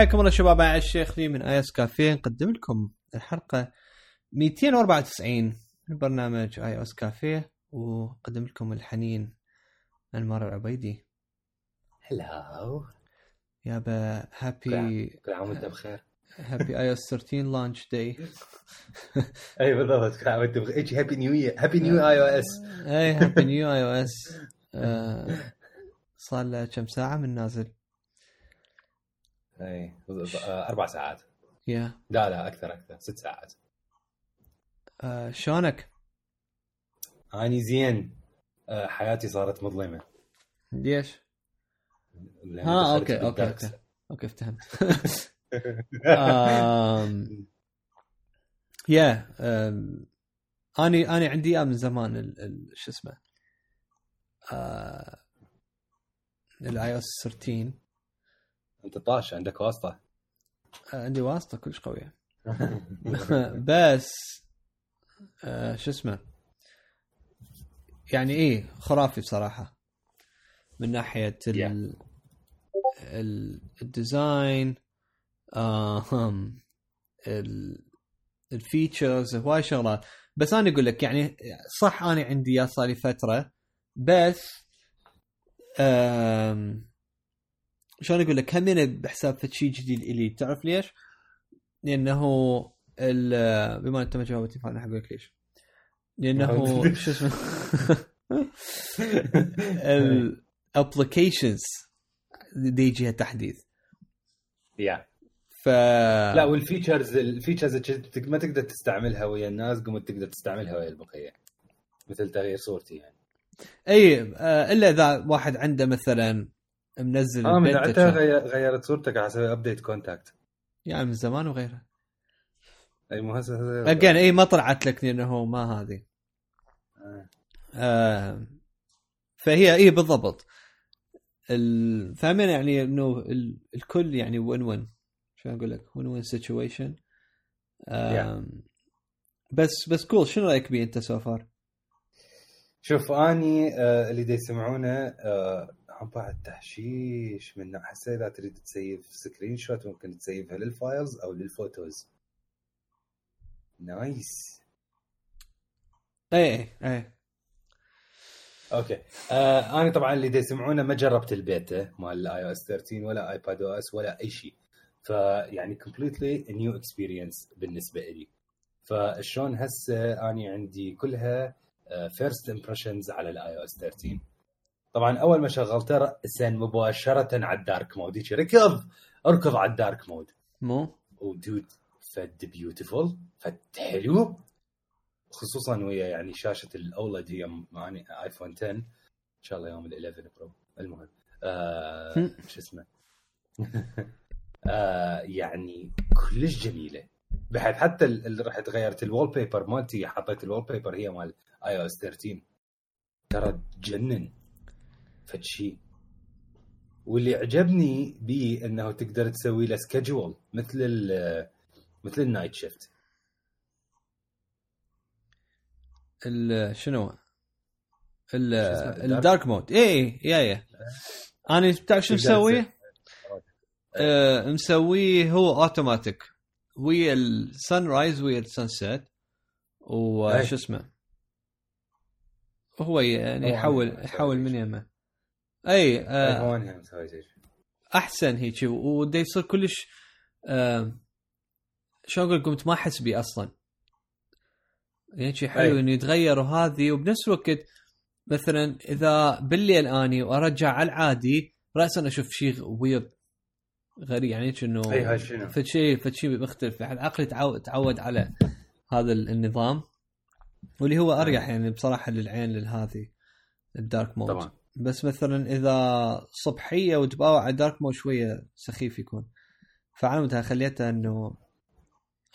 حياكم الله شباب معي الشيخ لي من اي اس كافيه نقدم لكم الحلقة 294 من برنامج اي اس كافيه وقدم لكم الحنين انمار العبيدي. هلاو يابا هابي كل عام وأنت بخير. هابي اي اس 13 لانش داي اي بالضبط. كل عام وأنت بخير. إيش هابي نيو يير هابي نيو اي أو اس اي هابي نيو اي أو اس صار له كم ساعة من نازل؟ إي آه، أربع ساعات. يا. لا لا أكثر أكثر. ست ساعات. آه، شلونك؟ أني زين. آه، حياتي صارت مظلمة. ليش؟ ها دخلت okay okay okay. okay آم، يا أني أني عندي اياه من زمان شو اسمه؟ ال iOS 13 أنت طاش عندك واسطة. آه، عندي واسطة كلش قوية. بس آه، شو اسمه؟ يعني إيه خرافي بصراحة. من ناحية ال ال ال design ال ال features هواي شغلات. بس أنا أقول لك يعني صح أنا عندي اياه صار لي فترة بس آم، شلون أقول لك؟ همين بحساب فد شيء جديد إلي. تعرف ليش؟ لأنه ال- بما أنت ما جاوبتني فانا حقول لك ليش؟ لأنه شو اسمه؟ ال applications دي يجيها تحديث. يا ف لا والفيتشرز الفيتشرز ما تقدر تستعملها ويا الناس قمت تقدر تستعملها ويا البقية. مثل تغيير صورتي يعني. اي آه، إلا إذا واحد عنده مثلا منزل آه من غيرت صورتك على أساس ابديت كونتاكت يعني من زمان وغيره أي مو هسه اجين إي ما طلعت لك لأنه ما هذه. آه. آه فهي إي بالضبط. ال- فاهمين يعني إنه ال- الكل يعني وين وين شو أقول لك؟ وين وين situation بس بس cool شنو رأيك بيه أنت so far؟ شوف أني آه اللي دا يسمعونه آه بعد تحشيش من هسه اذا تريد تسيف screenshot ممكن تسيفها لل files أو لل photos. nice. اي اي okay. آه أنا طبعا اللي يسمعونه ما جربت البيتا مال ال iOS 13 ولا iPadOS ولا أي شيء. فيعني completely new experience بالنسبة لي فشلون هسه اني عندي كلها first impressions على ال iOS 13 طبعا أول ما شغلته راسا مباشرة على ال dark mode. هيك ركض اركض على ال dark mode. مو؟ و dude فد beautiful فد حلو. خصوصا ويا يعني شاشة ال OLED هي يعني iPhone 10 إن شاء الله يوم ال 11 Pro المهم آه. شو اسمه؟ آه يعني كلش جميلة. بحيث حتى ال- اللي رحت غيرت ال wallpaper مالتي حطيت ال wallpaper هي مال iOS 13 ترى تجنن. فد شيء واللي عجبني بيه انه تقدر تسوي له schedule مثل ال مثل ال Night Shift ال- شنو؟ ال-؟ ال dark mode اي اي yeah yeah أنا تعرف شو تقدر مسوي؟ تسوي. آه مسويه هو اوتوماتيك ويا ال sunrise ويا ال sunset وشو. اسمه هو يعني يحول يحول مسوي من. يمه أي آه شيء أحسن هيك. وده يصير كلش آه شو أقول قمت ما أحس بيه أصلا. يعني شي حلو. إنه يتغير وهذه. وبنفس الوقت مثلا إذا بالليل أني وأرجع على العادي راسا أشوف شيء ويرد غريب. يعني إنه أي هاي شنو؟ فد شيء فد شيء مختلف. يعني عقلي تعود تعود على هذا ال- النظام. واللي هو أريح يعني بصراحة للعين للهذه ال dark mode طبعا. بس مثلا إذا صبحية وتباوع على dark mode شوية سخيف يكون. فعلى متى خليته إنه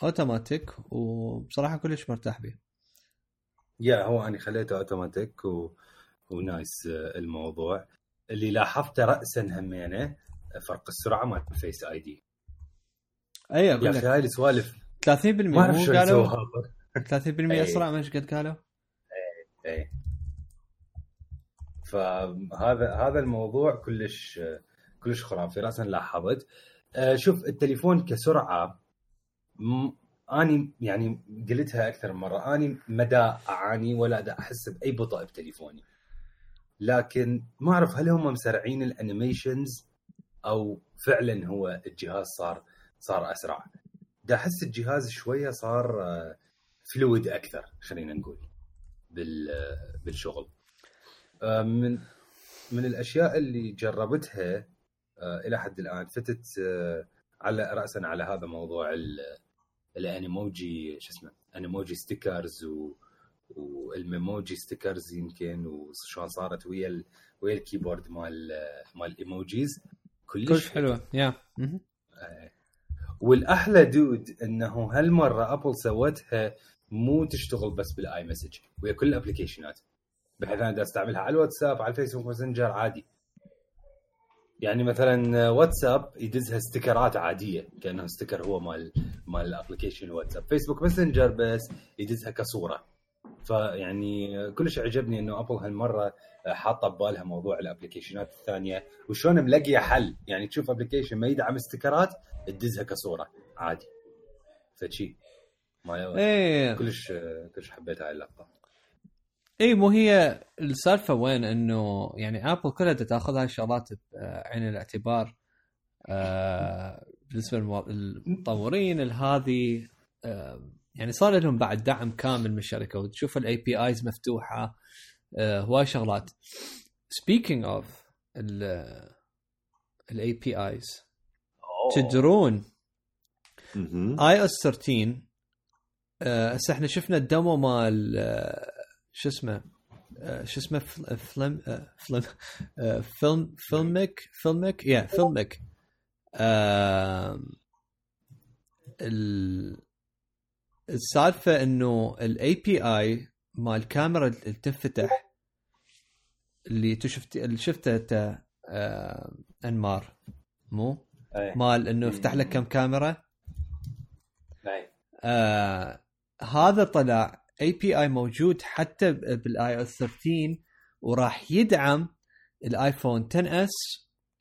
أوتوماتيك وبصراحة كلش مرتاح به yeah هو أنا خليته أوتوماتيك و... و nice الموضوع. اللي لاحظته راسا همينه فرق السرعة مال ال Face ID. أي yeah أقول أخي لك هاي السوالف. 30% ما أعرف شو قالوا يسووها 30% أي. اسرع ما إيش قد قالوا. إيه. فهذا هذا الموضوع كلش كلش خرافي. راسا لاحظت آه، شوف التليفون كسرعة. أني يعني قلتها أكثر من مرة. أني مدى أعاني ولا دا أحس بأي بطء بتليفوني. لكن ما أعرف هل هم مسرعين الأنيميشنز أو فعلا هو الجهاز صار صار أسرع. دا أحس الجهاز شوية صار fluid أكثر خلينا نقول بال بالشغل. آه، من من الأشياء اللي جربتها آه، إلى حد الآن. فتت آه، على راسا على هذا موضوع ال Animoji شو اسمه Animoji stickers و وال Memoji stickers يمكن وشلون صارت ويا ال... ويا ال keyboard مال مال ال emojis كلش كلش حلوة. yeah والأحلى dude إنه هالمرة Apple سوتها مو تشتغل بس بال iMessage ويا كل ال applicationات. بحيث أنا أستعملها على الواتساب على ال Facebook Messenger عادي. يعني مثلا واتساب يدزها ستيكرات عادية كانه sticker هو مال مال ال application واتساب. Facebook Messenger بس يدزها كصورة. فيعني كلش عجبني إنه Apple هالمرة حاطة ببالها موضوع ال applicationات الثانية وشلون ملاقيه حل. يعني تشوف application ما يدعم ستيكرات تدزها كصورة عادي. فشي. ما إيه. كلش كلش حبيت هاي اللقطة. اي مو هي السالفة وين إنه يعني Apple كلها تأخذ هاي الشغلات بعين الاعتبار آه بالنسبة للمطورين هذه آه يعني صار لهم بعد دعم كامل من الشركة وتشوف ال APIs مفتوحة آه هواي شغلات. سبيكينج اوف الاي بي ايز تدرون اي اس 13 هسه إحنا شفنا الدمو مال شو اسمه آه شو اسمه فلم آه فلم آه فيلم فيلمك فيلمك يا فيلمك السالفة إنه ال API مال الكاميرا اللي تنفتح اللي شفت اللي شفته أنت آه أنمار مو؟ أي. مال إنه يفتح لك كم كاميرا أي. آه هذا طلع API موجود حتى بالآي أو 13 وراح يدعم الآيفون 10 S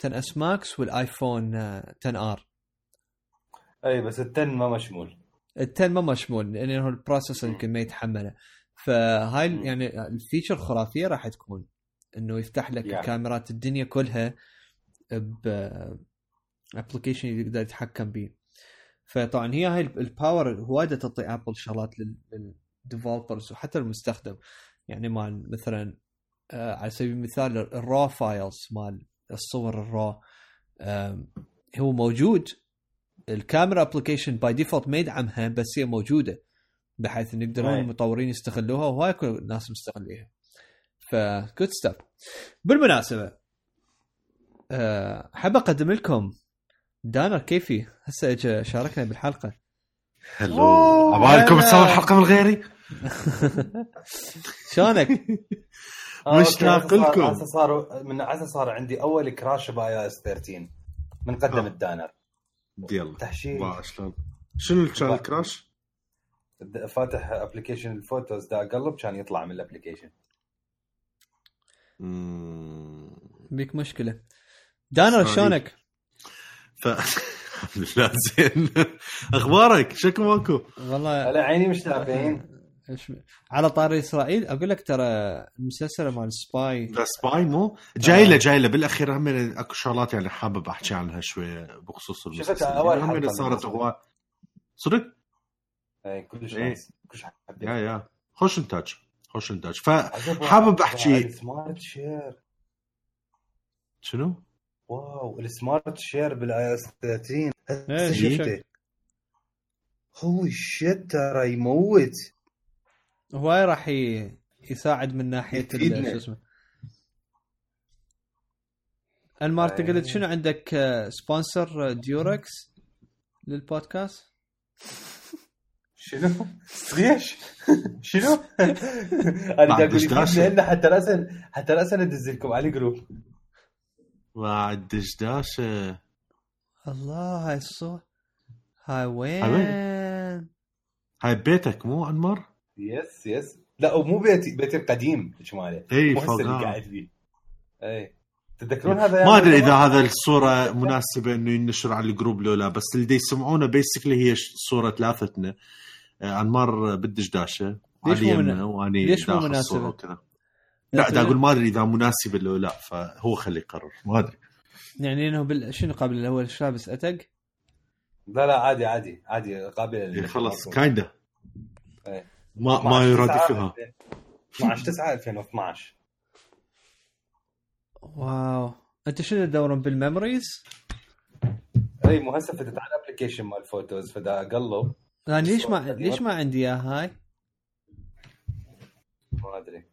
10 S Max والآيفون 10 R أي بس ال 10 ما مشمول ال 10 ما مشمول لأنه ال processor يمكن ما يتحمله فهاي. يعني ال feature خرافيه راح تكون إنه يفتح لك يعني. كاميرات الدنيا كلها ب application يقدر يتحكم به فطبعا هي هاي ال power وايد تعطي ابل شغلات لل developers وحتى المستخدم. يعني مال مثلا آه على سبيل المثال ال raw files مال الصور ال raw هو موجود. الكاميرا application by default ما يدعمها بس هي موجودة بحيث إن يقدرون المطورين يستغلوها وهاي كل الناس مستغليها. ف good stuff بالمناسبة أه حاب أقدم لكم. دانر كيفي هسه اجى شاركنا بالحلقة؟ هلو عبالكم تسوي الحلقة من غيري؟ شلونك؟ مشتاق لكم هسه صار من هسه صار عندي أول crash ب iOS 13 من قدم الدانر. يلا. تحشيش. شلون. شنو كان ال crash؟ فاتح application ال Photos دا اقلب كان يطلع من ال application بيك مشكلة. دانر شلونك؟ ف الحمد لله زين. أخبارك؟ شكو ماكو؟ والله على عيني مشتاقين على طاري إسرائيل أقول لك ترى المسلسل مال Spy. The Spy مو؟ جاي له جاي له. بالأخير هم أكو شغلات يعني حابب أحكي عنها شوية بخصوص المسلسل. أول حلقة صارت هواي صدق؟ اي كلش إيه. كلش yeah yeah. خوش إنتاج خوش إنتاج. فحابب احكي smart share شنو؟ wow ال smart share بال iOS 13 holy shit ترى يموت. هواي راح يساعد من ناحية شو اسمه انمار انت قلت شنو عندك sponsor Durex للبودكاست؟ شنو؟ ليش؟ شنو؟ أنا قاعد أقول حتى راسا حتى راسا ادز لكم على ال group بعد دشداشه الله هاي الصوت هاي وين؟ هاي بيتك مو انمر؟ yes yes لا مو بيتي بيتي القديم. شمالي اي اللي قاعد فيه. اي تتذكرون هذا ما أدري إذا هذا الصورة مناسبة إنه ينشر على ال group لو لا بس اللي دي يسمعونه basically هي صورة ثلاثتنا. آه، أنمار بدش داشة ليش علي مو من- يمنا وأني ليش مو؟ الصورة وكذا. لا دا أقول ما أدري إذا مناسبة لو لا فهو خليه يقرر. ما أدري. يعني إنه بال... شنو قبل الأول؟ إيش لابس أتق؟ لا لا عادي عادي عادي قابله إيه خلص كايندا إيه. ما ما يرادفها. 12 9 2012 واو. أنت شنو تدورون بالميموريز؟ إي مو هسه فتت على الابلكيشن مال فوتوز فدا اقلب لا ليش ما ليش ما عندي إياها هاي؟ ما أدري.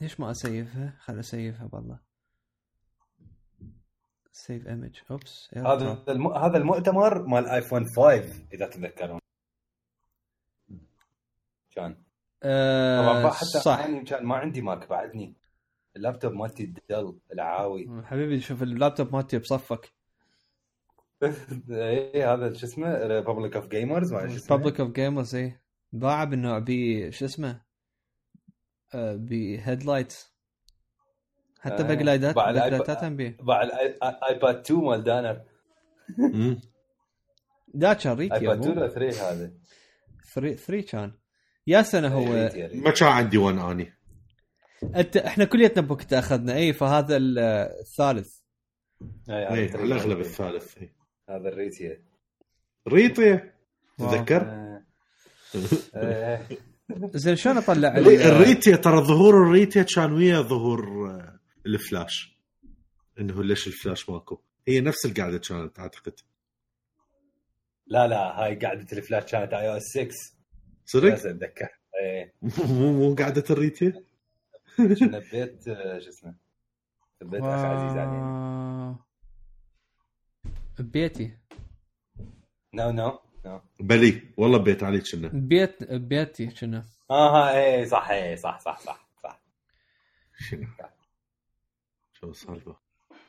ليش ما أسيفها؟ خل أسيفها بالله. سيف ايمج أوبس هذا الم... هذا المؤتمر مال ايفون 5 إذا تتذكرون كان طبعا آه حتى صح. يعني كان ما عندي ماك بعدني. اللابتوب مالتي دل العاوي. حبيبي شوف اللابتوب مالتي بصفك. اي هذا شو اسمه؟ ريببليك اوف جيمرز ما شو اسمه. بابليك اوف جيمرز اي باع بالنوع بي شو اسمه؟ آه بهيدلايت حتى آه. باقلايدات باع الآيب- باقلايدات هم بيه باع الايباد 2 مال دانر. دا كان ريت يا ايباد 2 ابو ولا 3 هذا. 3 3 كان يا سنة هو. ما كان عندي وان اني انت إحنا كليتنا بوقت اخذنا إي فهذا ال- الثالث إي الأغلب الثالث. هذا الريت هي. ريطي واو. تذكر. زين شلون أطلع ال- الري- الريتيا ترى ظهور الريتيا كان ويا ظهور آه، الفلاش إنه ليش الفلاش ماكو هي نفس القاعدة كانت أعتقد لا لا هاي قاعدة الفلاش كانت اي أو اس 6 صدق؟ اتذكر إيه. مو مو قاعدة الريتيا كنا ببيت آه، شو اسمه؟ ببيت أخ عزيز علي. ببيتي نو نو نو بلي والله بيت عليك كنا بيت بيتي كنا آه إيه صح إيه صح صح صح صح. شنو شو السالفه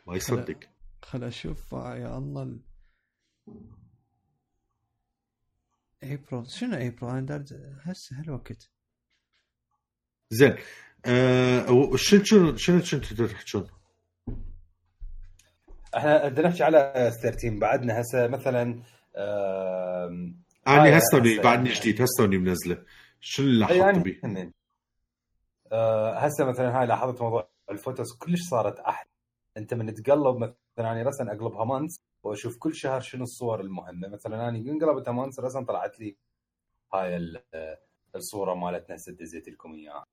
ما يصدق. خل أشوف يا الله. ال... ابريل شنو ابريل أنا دار هسه هالوقت زين آه شنو شنو شنو كنتوا تحكون؟ إحنا بدنا نحكي على 13 بعدنا هسه مثلا آم، أنا هسه بعدني يعني- جديد هسه منزله. شنو اللي لاحظت يعني بيه؟ آه، هسه مثلا هاي لاحظت موضوع ال photos. كلش صارت أحلى. أنت من تقلب مثلا أنا رسم أقلبها months وأشوف كل شهر شنو الصور المهمة. مثلا أنا انقلبتها months رسم طلعت لي هاي ال- الصورة مالتنا دزيت لكم إياها.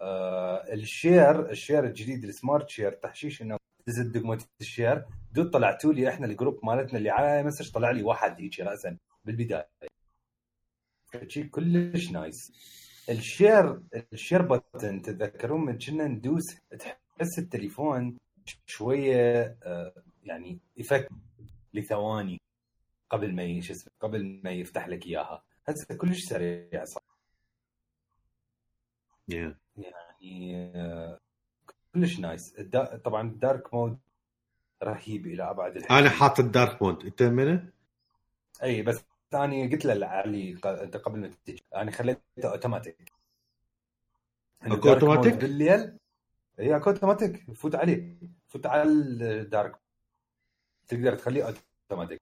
آه، ال share ال share الجديد ال smart share تحشيش إنه دزت دقمه ال share. دول طلعتوا لي إحنا ال group مالتنا اللي على message طلع لي واحد هيك راسا بالبداية. شيء كلش nice. ال share ال share button تتذكرون من كنا ندوس تحس التليفون شوية آه، يعني يفك لثواني قبل ما شو اسمه قبل ما يفتح لك إياها. هسه كلش سريع صار Yeah. يعني كلش nice الدا... طبعا ال dark mode رهيب إلى أبعد الحدود أنا حاط ال dark mode إنت منه؟ أي بس أنا قلت له علي ق- أنت قبل ما تجي أنا خليته automatic mode automatic؟ بالليل إي أكو اوتوماتيك فوت عليه. فوت على ال dark تقدر تخليه اوتوماتيك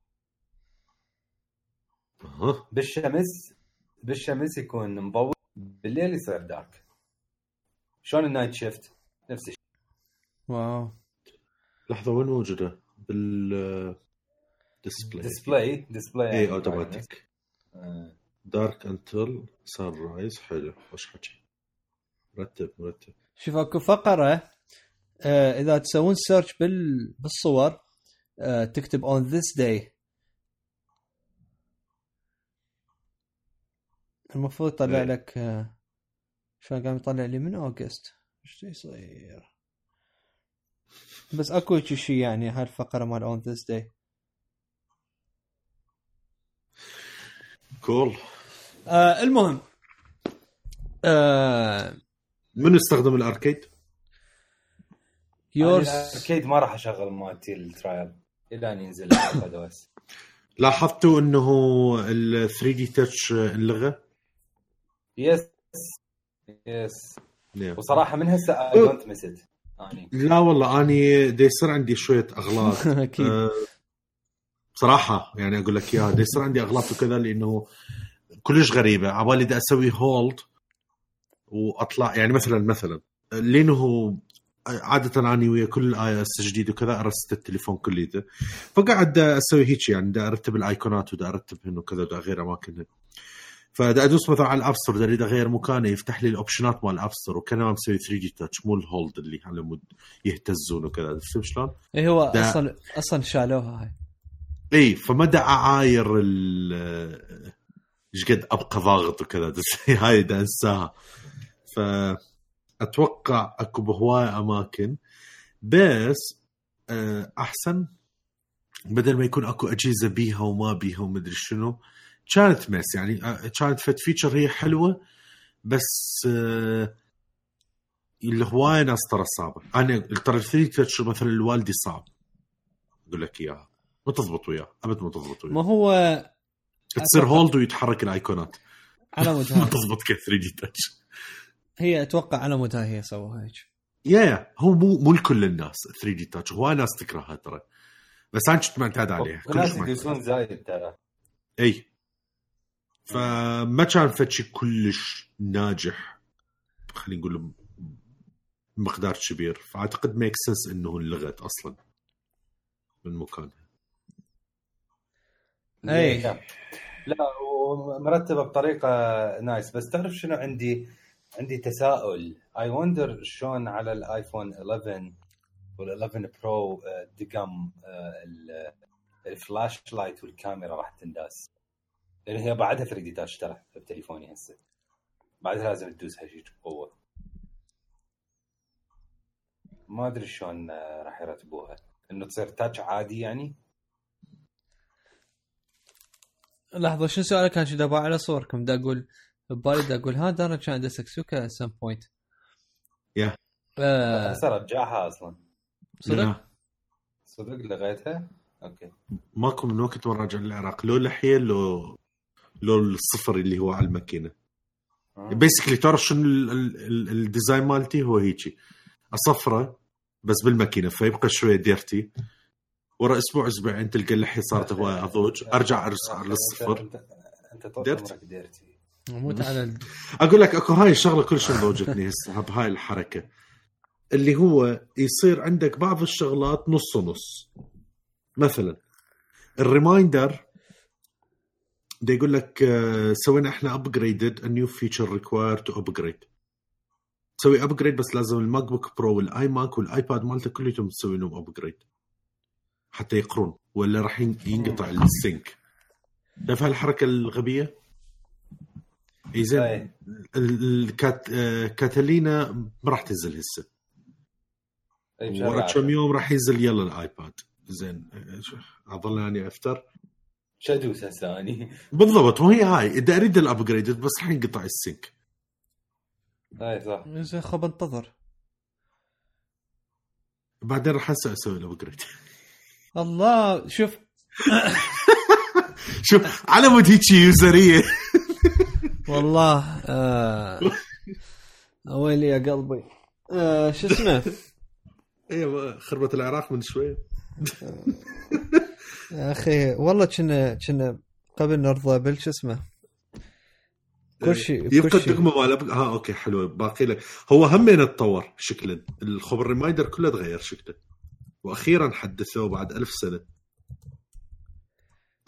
أها. بالشمس بالشمس يكون مضوء بالليل يصير dark شلون ال night shift نفس الشيء. wow. لحظة وين موجودة؟ بال display display display اي automatic. dark until sunrise حلو. وش حكي؟ مرتب مرتب. شوف أكو فقرة آه إذا تسوون سيرش بال بالصور تكتب on this day. المفروض يطلع إيه. لك آه شلون قام يطلع لي من أوغست. إيش يصير؟ بس أكو شيء يعني هاي الفقره مال on this day. cool آه المهم آه من يستخدم ال Arcade؟ yours أكيد ما راح أشغل مالتي ال trial. إلى أن ينزل اس لاحظتوا أنه ال 3D Touch انلغى؟ yes yes نعم. وصراحة من هسه I don't miss it لا والله أني دي يصير عندي شوية أغلاط. أكيد. أه، بصراحه يعني أقول لك إياها دي يصير عندي أغلاط وكذا لأنه كلش غريبة. عبالي بدي أسوي hold وأطلع يعني مثلا مثلا لأنه عادة أنا ويا كل iOS جديد وكذا أرست التليفون كليته. فقاعد أسوي هيك يعني دا أرتب الأيقونات ودا أرتبهن وكذا ودا أغير أماكنهن فدا أدوس مثلا على ال App Store دا أريد أغير مكانه يفتح لي ال option ات مال ال App Store وكان مسوي 3D Touch مو ال hold اللي على مود يهتزون وكذا. فهمت شلون؟ اي هو أصلا أصلا شالوها هاي. إي فما دا أعاير ال إيش قد أبقى ضاغط وكذا. هاي دا أنساها. فاتوقع أكو بهواي أماكن بس آه، أحسن بدل ما يكون أكو أجهزة بيها وما بيها ومدري شنو كانت mess يعني كانت فد feature هي حلوة بس آه، اللي هواي ناس ترى صعبة. أنا ترى ال 3D Touch مثلا الوالدي صعب. أقول لك إياها. ما تضبط وياه. أبد ما تضبط ما وياه هو تصير hold ويتحرك الايقونات على مود ما تضبط ك 3D Touch هي أتوقع على مود هاي هي سووها هيك. yeah yeah هو مو مو لكل الناس 3D Touch هواي ناس تكرهها ترى. بس أنا كنت معتاد عليها. معتاد. يدوسون زايد ترى. إي. فما كان فد شيء كلش ناجح. خلينا نقول بمقدار كبير. فأعتقد make sense إنه انلغت أصلا من مكانها. إي. لا ومرتبه بطريقة nice بس تعرف شنو عندي؟ عندي تساؤل. I wonder شلون على الايفون 11 وال 11 Pro دقم ال- ال flashlight والكاميرا راح تنداس. لأن هي بعدها 3D Touch ترى بتليفوني هسه. بعدها لازم تدوسها شيء بقوة. ما أدري شلون آه، راح يرتبوها. إنه تصير touch عادي يعني؟ لحظة شو سؤالك كان شو دابا على صوركم؟ دا أقول ببالي أقول ها دارا كان عنده سكسوكا some point yeah. آه هسه رجعها أصلا. صدق؟ صدق لغيتها؟ okay. ماكو من وقت ما راجع العراق. لو لحيه لو لو الصفر اللي هو على الماكينة. آه. basically تعرف شنو ال- ال- ال- ال design مالتي؟ هو هيجي. أصفره بس بالماكينة فيبقى شوية dirty ورا أسبوع أسبوعين تلقى اللحيه صارت هواي أضوج. أرجع ارجع للصفر أنت أنت طول dirty. عمرك dirty موت على ال... أقول لك أكو هاي الشغلة كلش مضوجتني هسه بهاي الحركة. اللي هو يصير عندك بعض الشغلات نص ونص. مثلا ال reminder ده يقول لك آه، سوينا إحنا upgraded new feature required to upgrade. تسوي upgrade بس لازم ال MacBook Pro وال iMac وال iPad مالتك كلهم تسوي لهم upgrade حتى يقرون ولا راح ين- ينقطع ال sync. شايف هالحركه الغبية؟ إي زين. الكات... آه، Catalina ما راح تنزل هسه. ورا. كم يوم راح ينزل يلا ال iPad. زين. شو- اظل أني أفتر. شادوس هسه اني بالضبط. وهي هاي. إذا أريد ال upgrade بس راح ينقطع ال sync. أي صح. زين خب انتظر. بعدين راح هسه أسوي ال upgrade. الله شوف. شوف على مود هيك يوزرية. والله آه... ويلي يا قلبي. آه شو اسمه؟ أيوه خربت العراق من شوي يا أخي والله كنا كنا قبل نرضى بال شو اسمه؟ كل شيء يبقى الدقمة مال ها okay حلوة باقي لك. هو همين تطور شكلا. الخبر ال reminder كله تغير شكله. وأخيرا حدثوه بعد ألف سنة.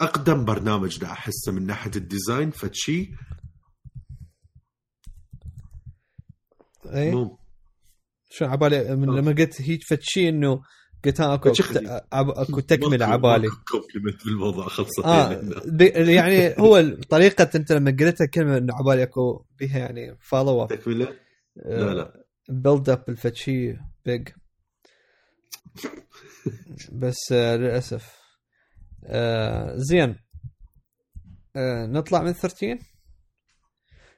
أقدم برنامج دا أحسه من ناحية ال design فتشي اي مو شو عبالي من لما قلت هيك فد شيء إنه قلت ها أكو أكو تكملة عبالي complement بالموضوع خلصت آه يعني. يعني هو طريقة أنت لما قلتها كلمة إنه عبالي أكو بيها يعني follow up تكملة؟ لا لا. build up لفتشي big بس آه للأسف. آه زين. آه نطلع من 13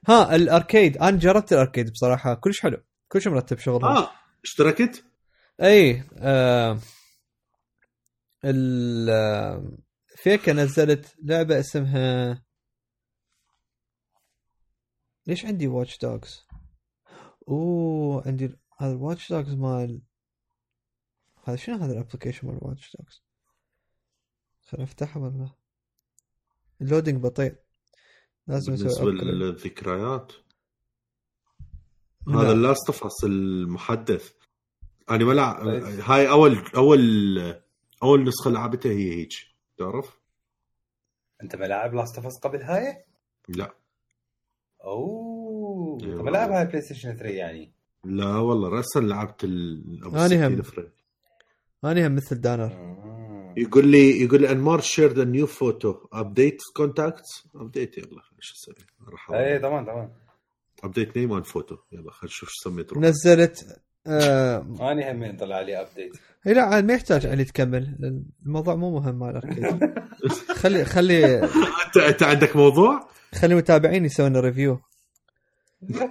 ها ال Arcade. أنا جربت الأركيد بصراحة. كلش حلو. كلش مرتب شغلهم آه اشتركت؟ إي آه ال آه، فيكا نزلت لعبة اسمها ليش عندي Watch Dogs؟ أوه عندي هذا ال Watch Dogs مال هذا شنو هذا ال application مال Watch Dogs خليني أفتحه ولا ال loading بطيء. لازم بالنسبة. للذكريات. هذا ال Last of Us المحدث أنا ما لع... كويس. هاي اول اول أول نسخة لعبتها هي هيك تعرف؟ أنت ملاعب Last of Us قبل هاي؟ لا أوه أيوة. انت ملاعب هاي PlayStation 3 يعني لا والله راسا لعبت ال... أبو أنا الستين هم. أنا هم مثل دانر آه. يقول لي يقول لي انمار shared a new photo update contacts update يلا شو أسوي؟ راح إيه تمام تمام. update name and photo يلا خل نشوف شو سميت روح. نزلت آه... أنا هم طلع لي update إيه لا عاد ما يحتاج علي تكمل. الموضوع مو مهم مال خلي خلي أنت أنت عندك موضوع؟ خلي متابعين يسوون review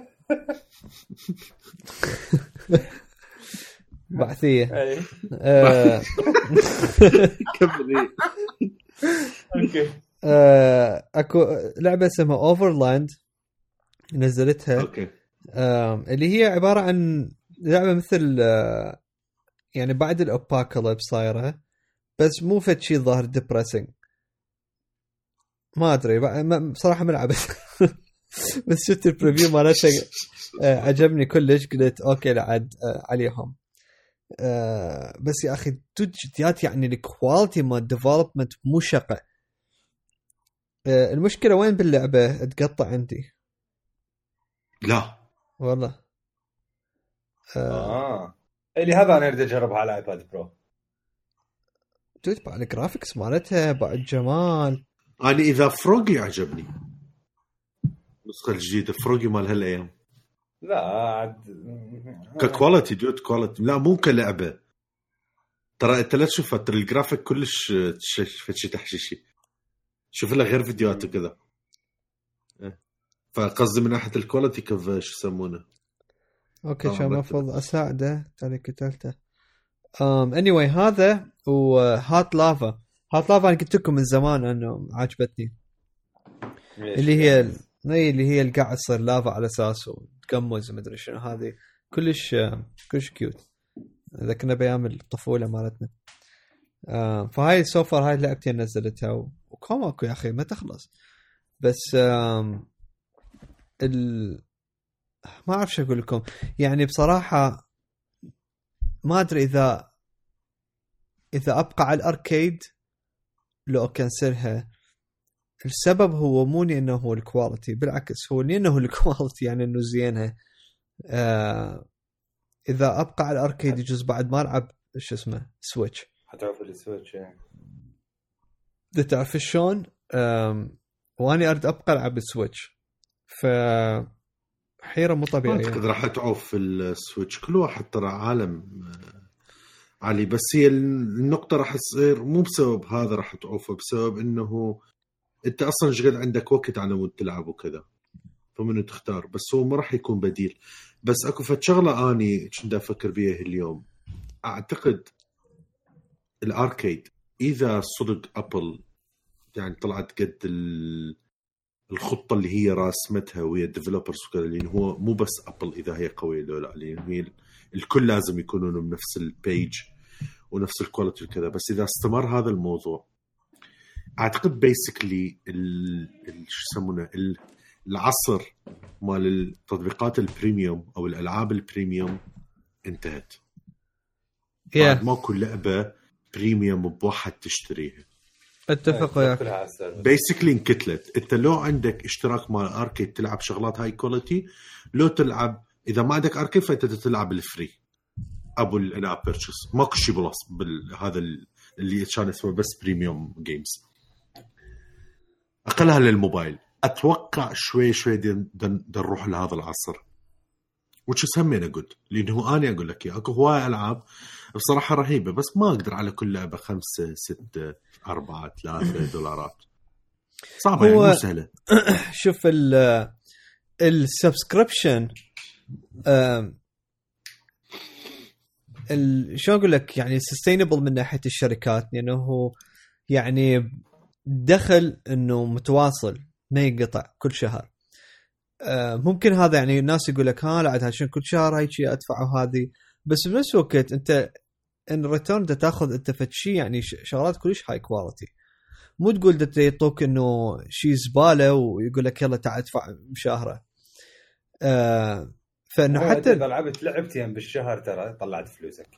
بعثية. إيه. آه... كمل إيه. okay. آه... أكو لعبة اسمها Overland نزلتها. okay. اللي هي عبارة عن لعبة مثل آه، يعني بعد ال apocalypse صايرة بس مو فد شيء ظاهر depressing ما أدري بصراحة ما لعبت. بس شفت ال preview مالتها عجبني كلش. قلت okay آه، عليهم. آه، بس يا أخي جد جديات يعني ال quality مال ال development مو شقة. آه، المشكلة وين باللعبة؟ تقطع عندي. لا. والله. آه، آه. اللي هذا أنا أريد اجربها على iPad Pro جد بعد ال graphics مالتها بعد جمال. أنا إذا Frogger عجبني. النسخة الجديدة Frogger مال هالأيام. لا عاد ك quality dude quality لا مو كلعبة. ترى انت لا تشوفها ترى الجرافيك كلش شيء تحشيشي. شوف لها غير فيديوهات وكذا. إيه. فقصدي من ناحية ال quality كيف شو يسمونه؟ okay كان مرتب. المفروض؟ أساعده تاني قتلته آم اني anyway, هذا و Hot Lava Hot Lava أنا قلت لكم من زمان إنه عجبتني. اللي هي ال- اي اللي هي اللي قاعد تصير لافا على أساس وتقمز ومدري شنو. هذه كلش كلش cute ذكرنا بأيام الطفولة مالتنا. آه فهاي so far هاي لعبتي نزلتها و- وكم اكو يا أخي ما تخلص. بس ال ما أعرف شو أقول لكم. يعني بصراحة ما أدري إذا إذا أبقى على ال Arcade لو أكنسلها السبب هو مو لأنه هو ال quality بالعكس هو لأنه ال quality يعني إنه زينها آه إذا أبقى على ال Arcade يجوز بعد ما ألعب شو اسمه Switch حتعرف ال Switch إيه. إذا تعرف شلون؟ واني أريد أبقى ألعب ال Switch ف حيرة مو ما طبيعيه أعتقد راح تعوف في ال Switch كل واحد ترى عالم آه، علي بس هي النقطة راح تصير مو بسبب هذا راح تعوفه بسبب إنه انت أصلا قد عندك وقت على مود تلعب وكذا؟ فمنو تختار؟ بس هو ما راح يكون بديل. بس اكو فد شغلة آني كنت أفكر بيها اليوم. اعتقد ال Arcade إذا صدق Apple يعني طلعت قد ال- الخطة اللي هي راسمتها ويا ال developers وكذا لأن هو مو بس Apple إذا هي قوية لو لا لأن هي ال- الكل لازم يكونون بنفس ال page ونفس ال quality وكذا. بس إذا استمر هذا الموضوع أعتقد basically شو يسمونه ال- العصر مال التطبيقات ال premium أو الألعاب ال premium انتهت. بعد يا ماكو لعبة premium بواحد تشتريها. اتفق وياك. بيسكلي انكتلت. انت لو عندك اشتراك مال Arcade تلعب شغلات high quality لو تلعب إذا ما عندك Arcade فأنت تلعب ال free أبو ال in-app purchases ماكو شيء plus بهذا اللي كان اسمه بس premium games أقلها للموبايل. أتوقع شوي شوي دن, دن, دنروح لهذا العصر. وهمين أقول لأنه أنا أقول لك أكو هواي ألعاب بصراحة رهيبة بس ما أقدر على كل لعبة خمسة ستة أربعة ثلاثة دولارات. صعبة يعني مو سهلة. شوف ال ال subscription آم، ال- شلون أقول لك؟ يعني sustainable من ناحية الشركات لأنه هو يعني دخل إنه متواصل ما ينقطع كل شهر. آه، ممكن هذا يعني الناس يقول لك ها لا عاد عشان كل شهر هاي شيء أدفع وهذه. بس بنفس الوقت أنت in return تاخذ أنت فد شيء يعني شغلات كلش high quality مو تقول يعطوك إنه شيء زبالة ويقول لك يلا تعال ادفع مشاهره آه فإنه حتى إذا لعبت لعبتين بالشهر ترى طلعت فلوسك.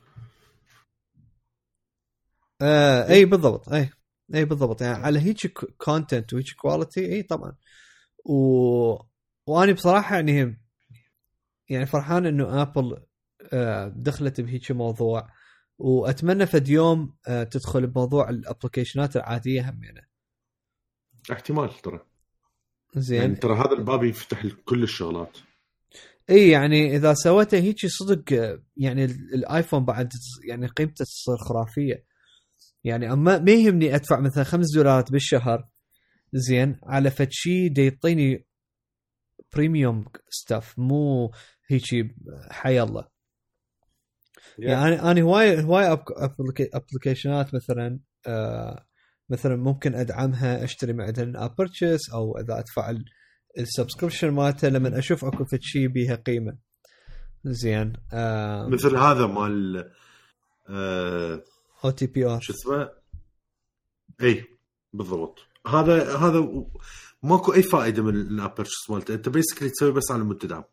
آه إي بالضبط إي. اي بالضبط. يعني على هيك content وهيك quality اي طبعا. و... وأني بصراحة يعني يعني فرحان إنه Apple آه دخلت بهيك موضوع. وأتمنى فد يوم آه تدخل بموضوع ال applicationات العادية همينه احتمال ترى. زين. يعني ترى هذا الباب يفتح كل الشغلات. اي يعني إذا سويته هيك صدق آه، يعني ال- الآيفون بعد يعني قيمته تصير خرافية. يعني اما ما يهمني أدفع مثلا خمس دولارات بالشهر. زين على فد شيء يعطيني premium stuff مو هيك حي الله. يعني أنا هواي هواي applicationات مثلا آه مثلا ممكن أدعمها أشتري مثلا in-app purchases أو إذا أدفع ال subscription مالته لما أشوف أكو فد شيء بيها قيمة. زين آه مثل هذا مال آه OTPR شو اسمه؟ اي بالضبط. هذا هذا ماكو أي فائدة من ال in-app purchases مالته. أنت basically تسوي بس على مدة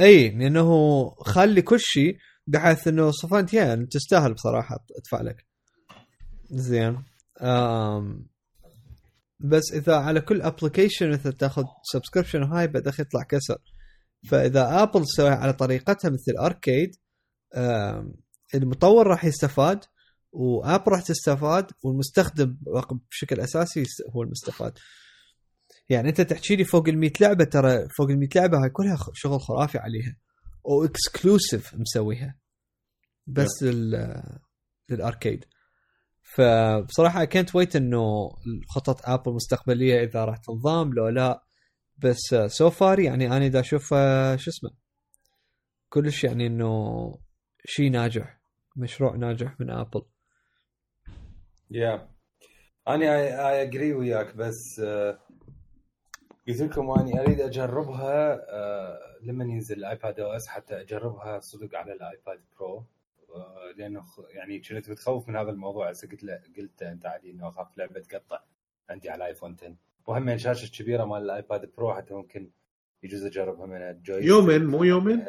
إي لأنه خلي كل شيء بحيث إنه صفنت يعني تستاهل بصراحة أدفع لك. زين. آم بس إذا على كل application مثل تأخذ subscription هاي بدك يطلع كسر. فإذا Apple سويها على طريقتها مثل Arcade المطور راح يستفاد و Apple راح تستفاد والمستخدم بشكل أساسي هو المستفاد. يعني أنت تحكي لي فوق ال 100 لعبة ترى فوق ال 100 لعبة هاي كلها شغل خرافي عليها. و exclusive مسويها. بس لل لل Arcade. فبصراحة كنت ويت إنه خطط Apple مستقبلية إذا راح تنضام لو لا بس so far يعني أنا دا أشوف شو اسمه كلش يعني إنه شيء ناجح. مشروع ناجح من Apple. يا أنا اي اجري وياك بس آه، قلت لكم أني أريد أجربها آه، لما ينزل ال iPadOS حتى أجربها صدق على ال iPad Pro آه، لأنه خ- يعني كنت متخوف من هذا الموضوع هسه قلت له قلت أنت عادي إنه أخاف لعبة تقطع عندي على ال iPhone 10 وهم شاشة كبيرة مال ال iPad Pro حتى ممكن يجوز أجربها من الجوي يومين مو يومين؟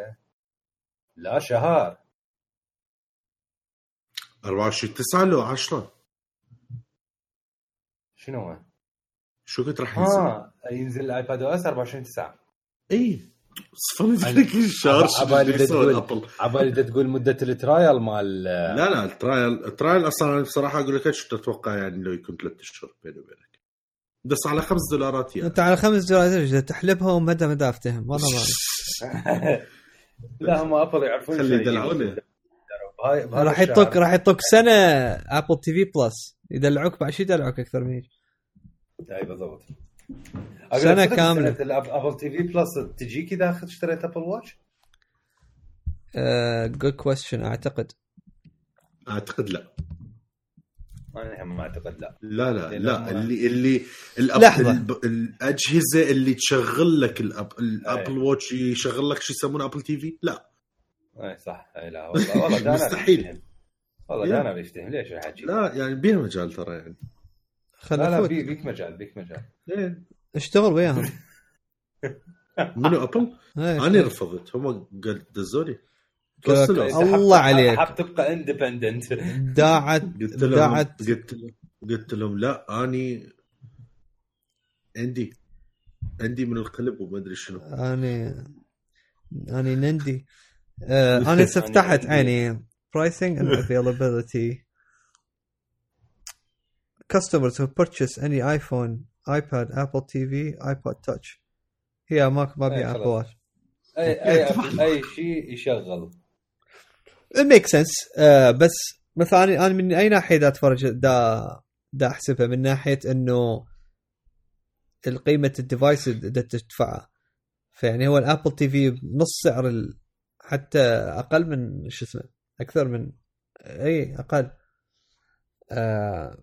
لا شهر. 24 9 لو 10 شنو هو؟ شو كنت راح ينزل؟ ها ينزل ال iPadOS 24 9 إي. صفنت لك الشهر عبالي تقول- عبالي تقول مدة ال trial مال لا لا ال trial ال trial أصلا أنا بصراحة أقول لك إيش تتوقع يعني لو يكون ثلاث اشهر بيني وبينك؟ بس على خمس دولارات يعني. أنت على خمس دولارات تحلبها ومدى مدى أفتهم. والله ما لا هم Apple يعرفون خلي شيء. راح. يعطوك راح يعطوك سنة Apple TV Plus يدلعوك بعد شو يدلعوك أكثر من هيك. اي بالضبط. سنة كاملة. Apple TV Plus تجيك إذا أخذت اشتريت Apple Watch؟ Good question أعتقد. أعتقد لا. أنا هم أعتقد لا. لا لا لا. اللي اللي الأب... لحظة. الأجهزة اللي تشغل لك الأب... الأبل واتش يشغل لك شو يسمونه ابل تي في لا. اي صح. اي لا والله والله دانا مستحيل. والله. دانا بيفتهم ليش الحكي؟ لا يعني بيها مجال ترى يعني. خل لا لا بي- بيك مجال بيك مجال. إيه. اشتغل وياهم. منو أبل؟ إيه، أنا رفضت. هم قال دزوني. الله عليك. حاب تبقى اندبندنت داعت قلت لهم داعت. قلت لهم قلت لهم لا أني عندي عندي من القلب وما أدري شنو. اني أني نندي. آه، أنا فتحت عيني pricing and availability. Customers who purchase any iPhone, iPad, Apple TV, iPod Touch. هي ما ما بي خلاص. ابل واتش اي أي أي شيء يشغل. make sense بس مثلا أنا من أي ناحية دا اتفرج دا دا أحسبها؟ من ناحية إنه القيمة ال device اللي تدفعها. فيعني هو ال Apple TV نص سعر. حتى أقل من شو اسمه أكثر من إي أقل. آه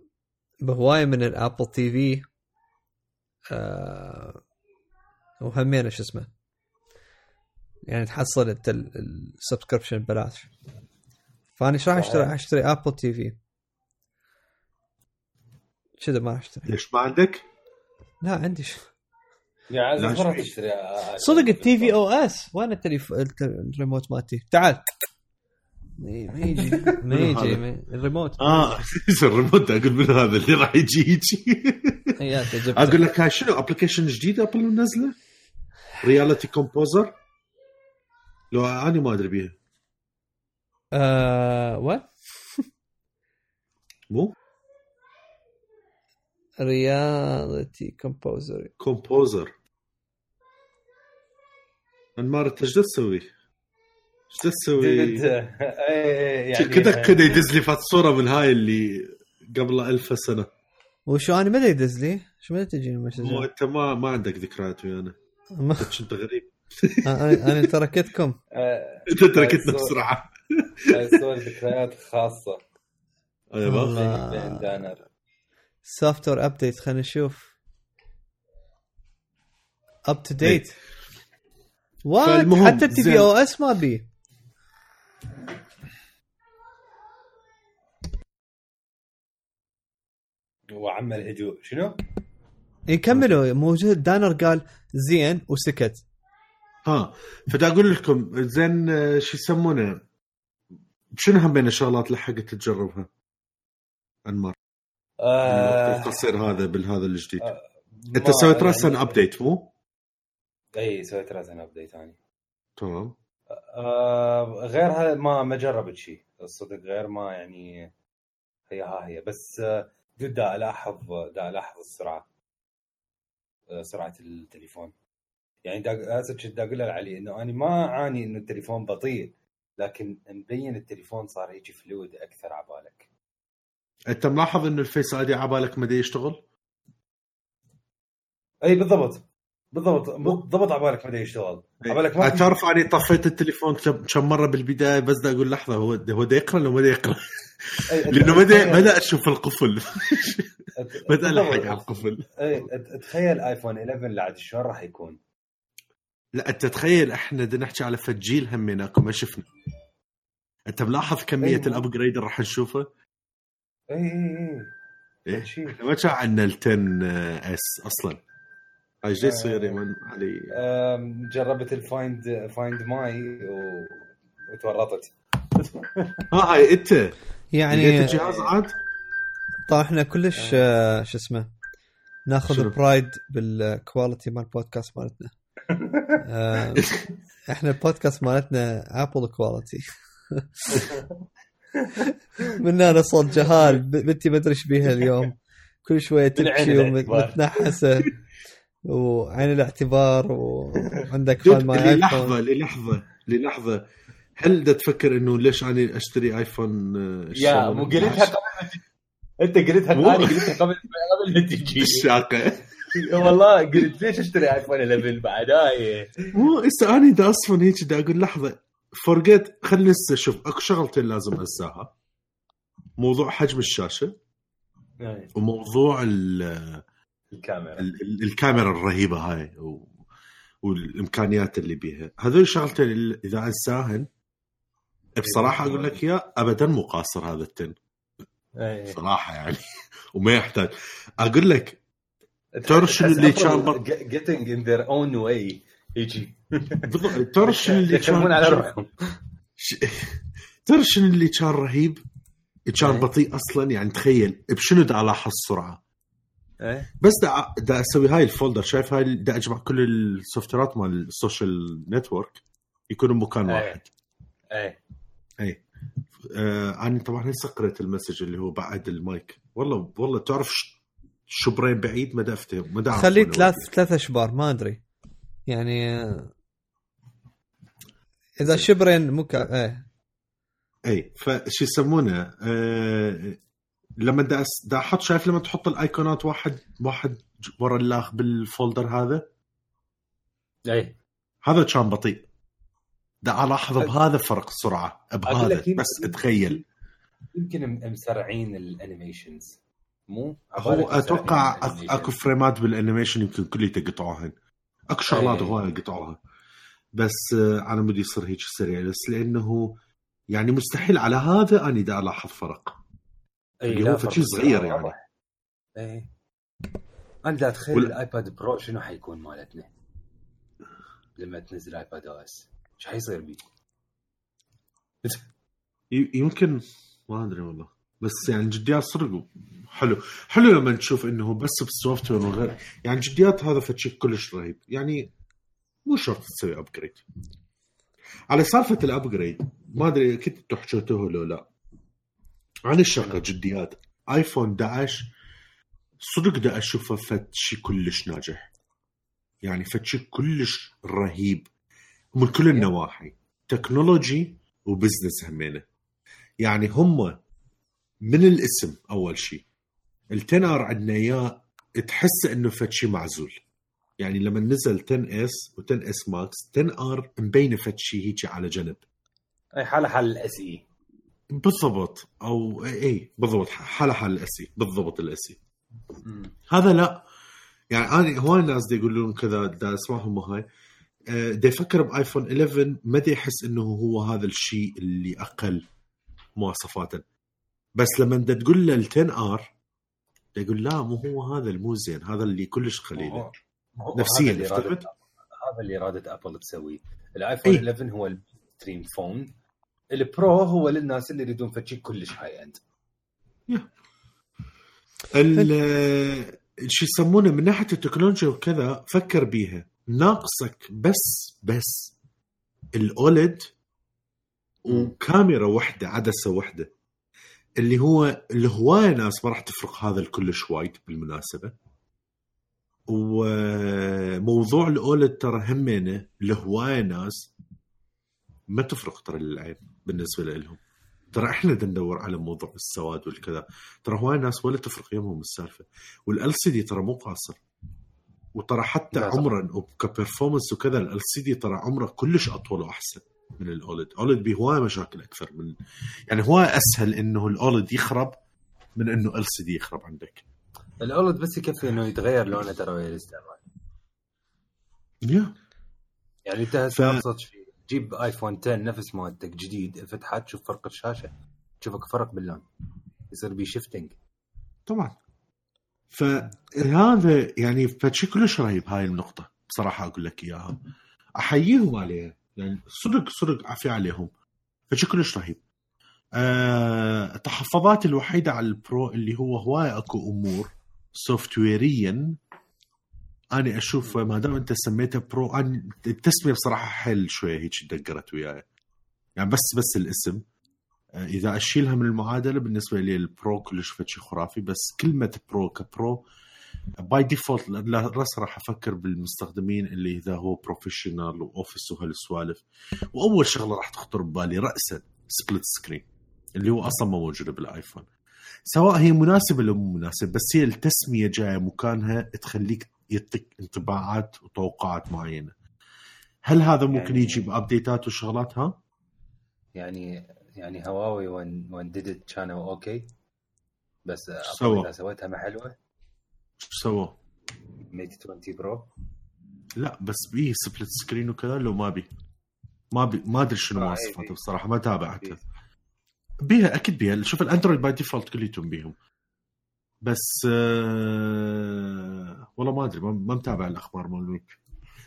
بهواية من ال Apple TV. آه وهمين شو اسمه. يعني تحصل أنت ال subscription ببلاش. فأنا إيش راح أشتري؟ صحيح. أشتري Apple TV. كذا ما راح أشتري؟ ليش ما عندك؟ لا عندي ش... يا عزيز لا، مرة شوي. تشتري آه، صدق ال tvOS؟ وين التليف... الت- الريموت مالتي؟ تعال. ما يجي ما يجي الريموت. آه الريموت أقول من هذا اللي راح يجي يجي. أقول لك هاي شنو؟ application جديد Apple منزلة؟ Reality Composer لو أنا ما أدري بيها. آه what مو؟ Reality Composer Composer انمار انت إيش تسوي؟ إيش تسوي؟ جد إيه يعني كذا كذا يدز لي فات صورة من هاي اللي قبل ألف سنة. وشو أنا ادري يدز لي؟ شو ما تجيني مو message أنت ما ما عندك ذكريات ويانا. كنت غريب أنا أنا تركتكم. آه، أنت تركتنا صور. بسرعة. هاي صور ذكريات خاصة. أيوه. software update خلينا نشوف. up to date what حتى ال tvOS ما بي وعم الهدوء شنو؟ يكملوا. موجود. دانر قال زين وسكت. ها فدا أقول لكم زين شو يسمونه؟ شنو هم بين الشغلات لحقت تجربها؟ أنمار. آه التصير هذا بالهذا الجديد. آه، أنت سويت راسا يعني- ابديت مو؟ إي سويت راسا ابديت ثاني تمام. آه غير هذا ما ما جربت شيء. الصدق غير ما يعني هي ها هي. بس آه، dude دا ألاحظ دا ألاحظ السرعة آه، سرعة التليفون. يعني دا هسه كنت دا أقول لعلي إنه أنا ما أعاني إنه التليفون بطيء لكن مبين التليفون صار يجي fluid أكثر عبالك. أنت ملاحظ إنه ال Face ID عبالك ما يشتغل؟ إي بالضبط. بالضبط. بالضبط عبالك بدا يشتغل عبالك ما في- تعرف إني طفيت التليفون كم كم مرة بالبداية بس دا أقول لحظة هو هو دا يقرأ ولا ما دا يقرأ؟ أت- لأنه بدا بدا أشوف القفل. بدا ألحق. على القفل. أت- تخيل iPhone 11 لعد شلون راح يكون؟ لا أنت تخيل إحنا بدنا نحكي على فد جيل هميناكم ما شفنا. أنت ملاحظ كمية. ال upgrade اللي راح نشوفه؟ اي اي اي إيه؟ إحنا ما كان عندنا ال 10 S أصلا. إيش يصير يا من علي جربت ال Find Find My و... وتورطت. ها هاي أنت. يعني الجهاز عاد؟ طبعا إحنا كلش آه، شو اسمه ناخذ؟ pride بال quality مال البودكاست مالتنا. آه، إحنا البودكاست مالتنا Apple quality من هنا صوت جهال بنتي ما أدري إيش بيها اليوم. كل شوية تبكي. ومتنحسه وعين الاعتبار وعندك خال مال للحظة ايفون للحظة للحظة. هل دا تفكر إنه ليش أنا أشتري ايفون آه، يا مو 11؟ قلتها قبل. أنت قلتها أنا قلتها قبل قبل ما تجي. الشاقة. والله قلت ليش أشتري ايفون 11 بعد؟ هاي مو هسه أنا دا أصلا هيك دا أقول لحظة فورجيت خلينا هسه شوف أكو شغلتين لازم أنساها. موضوع حجم الشاشة وموضوع ال- الكاميرا. ال- ال- الكاميرا الرهيبة هاي و... والإمكانيات اللي بيها. هذول الشغلتين اللي إذا أنساهن بصراحة أقول لك يا ابدا مو قاصر هذا التن. هاي. صراحة يعني. وما يحتاج. أقول لك تعرف شنو اللي كان بر- getting in their own way يجي تعرف شنو اللي على كان روحهم. ش- تعرف شنو اللي كان رهيب؟ كان إيه. بطيء أصلا. يعني تخيل بشنو دا ألاحظ السرعه إيه. بس دا, دا أسوي هاي ال folder. شايف هاي دا أجمع كل ال software ات مال ال social network يكونوا بمكان إيه. واحد. إيه. اي آه أنا طبعا هسه قريت ال message اللي هو بعد المايك. والله والله تعرف ش- شبرين بعيد؟ ما دا افتهم ما خليه ثلاث. ثلاث أشبار ما أدري. يعني آه، إذا شبرين مو إيه. اي فشو يسمونه؟ آه لما دا, أس- دا أحط شايف لما تحط الأيقونات واحد واحد ورا الاخ بال folder هذا؟ إيه. هذا كان بطيء. دا ألاحظ بهذا فرق السرعه بهذا بس تخيل يمكن مسرعين ال animations. مو؟ هو أتوقع. أكو frame ات بال animation يمكن كلها قطعوهن أكو شغلات أي. هواي قطعوها بس آه، أنا بدي يصير هيك سريع. بس لأنه يعني مستحيل على هذا أني دا ألاحظ فرق. اي اللي لا هو فشي صغير. يعني. إيه. أنا دا اتخيل وال- ال iPad Pro شنو حيكون مالتنا؟ لما تنزل iPadOS. إيش حيصير بيه؟ يمكن ما أدري والله. بس يعني جديات صدق حلو. حلو لما تشوف إنه بس بال software وغير يعني جديات هذا فشي كلش رهيب. يعني مو شرط تسوي upgrade على سالفة ال upgrade ما أدري أنتم حكيتوه لو لا. عن الشغله جديات iPhone 11 صدق دا اشوفه فد شي كلش ناجح. يعني فد شي كلش رهيب. من كل النواحي technology و business همينه. يعني هم من الاسم أول شيء التنر عندنا اياه تحس إنه فد شي معزول. يعني لما نزل 10 إس و10 إس ماكس 10 آر مبينة فد شي هيك على جنب. أي حاله حال الاس اي بالضبط. أو اي إي، بالضبط. حاله حال الأسي. بالضبط الأسي. هذا لا. يعني أنا هواي ناس دي يقولون كذا دا أسمعهم هاي دا يفكر بايفون 11 ما دا يحس إنه هو هذا الشيء اللي أقل مواصفاتا بس لما دا تقول له ال 10 R دا يقول لا مو هو هذا المو زين. هذا اللي كلش قليل. نفسياً هذا اللي رادت Apple تسويه ال iPhone إي. 11 هو ال mainstream phone ال Pro هو للناس اللي يريدون فشي كلش high end شو يسمونه من ناحية التكنولوجيا وكذا فكر بيها. ناقصك بس بس الأولد وكاميرا واحدة عدسة واحدة. اللي هو الهوايه ناس ما راح تفرق هذا الكلش وايد بالمناسبة. وموضوع الأولد ترى همينه الهوايه ناس ما تفرق ترى للعين. بالنسبة لهم ترى إحنا بدنا ندور على موضوع السواد والكذا. ترى هواي ناس ولا تفرق يمهم السالفة. والال سي دي ترى مو قاصر. وترى حتى. عمرا وك performance وكذا ال LCD ترى عمره كلش أطول وأحسن من ال OLED OLED بيه هواي مشاكل أكثر من يعني هواي أسهل إنه ال OLED يخرب من إنه ال LCD يخرب عندك. الاولد بس يكفي إنه يتغير لونه ترى ويا الاستعمال يا يعني أنت ف- هسه أبسط شيء. جيب iPhone 10 نفس مالتك جديد فتحت تشوف فرق الشاشة تشوفك فرق باللون. يصير بيه shifting طبعا. فهذا يعني فشي كلش رهيب هاي النقطة بصراحة أقول لك إياها. أحييهم عليها يعني صدق صدق عافية عليهم. فشي كلش رهيب. أه التحفظات الوحيدة على ال Pro اللي هو هواي أكو أمور software يا أنا أشوف ما دام أنت سميته Pro أنا التسمية بصراحة حل شوية هيك دقرت وياي. يعني بس بس الاسم. آه، إذا أشيلها من المعادلة بالنسبة لي ال Pro كلش شيء خرافي بس كلمة Pro ك Pro by default راس راح أفكر بالمستخدمين اللي إذا هو professional و office وهالسوالف وأول شغلة راح تخطر ببالي راسا split screen اللي هو أصلا ما موجودة بال iPhone. سواء هي مناسبة لو مو مناسبة بس هي التسمية جاية مكانها تخليك يعطيك انطباعات وتوقعات معينة هل هذا ممكن يعني- يجي بأبديتات وشغلات ها؟ يعني يعني هواوي وان وان ديد كانوا أوكي بس سووا؟ إذا سويتها ما حلوة؟ ميت 20 برو لا بس بيه سبلت سكرين وكذا لو ما بي ما بي ما أدري شنو آه، إيه مواصفاته بيه. بصراحة ما تابعته بيه. بيها أكيد بيها شوف الاندرويد باي ديفولت كليتهم بيهم بس آه والله ما أدري ما متابع الأخبار مال ميك.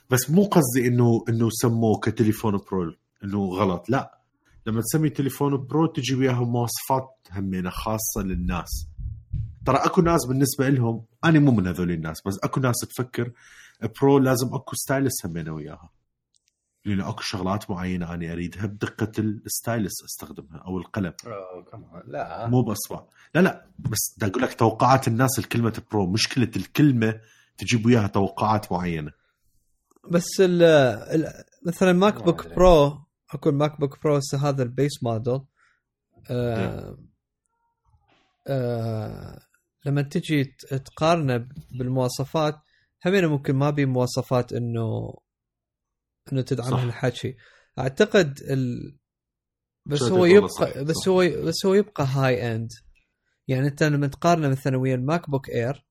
بس مو قصدي إنه إنه سموه كتليفون Pro إنه غلط لا. لما تسمي تليفون Pro تجي وياها مواصفات همينة خاصة للناس. ترى أكو ناس بالنسبة لهم أنا مو من هذول الناس بس أكو ناس تفكر Pro لازم أكو stylus همينة وياها. لأن اكو شغلات معينة أنا أريدها بدقة ال stylus أستخدمها أو القلم. لا. مو بأصبع. لا لا بس بدي أقول لك توقعات الناس الكلمة Pro مشكلة الكلمة تجيب وياها توقعات معينة. بس ال ال مثلا Mac ما Book. Pro أكو ال MacBook Pro هسه هذا ال base model آه آه لما تجي تقارنه بالمواصفات همين ممكن ما بي مواصفات إنه انه تدعم صح. هالحكي أعتقد ال بس هو يبقى صح، بس. هو بس هو يبقى high end يعني أنت لما تقارنه مثلا ويا ال MacBook Air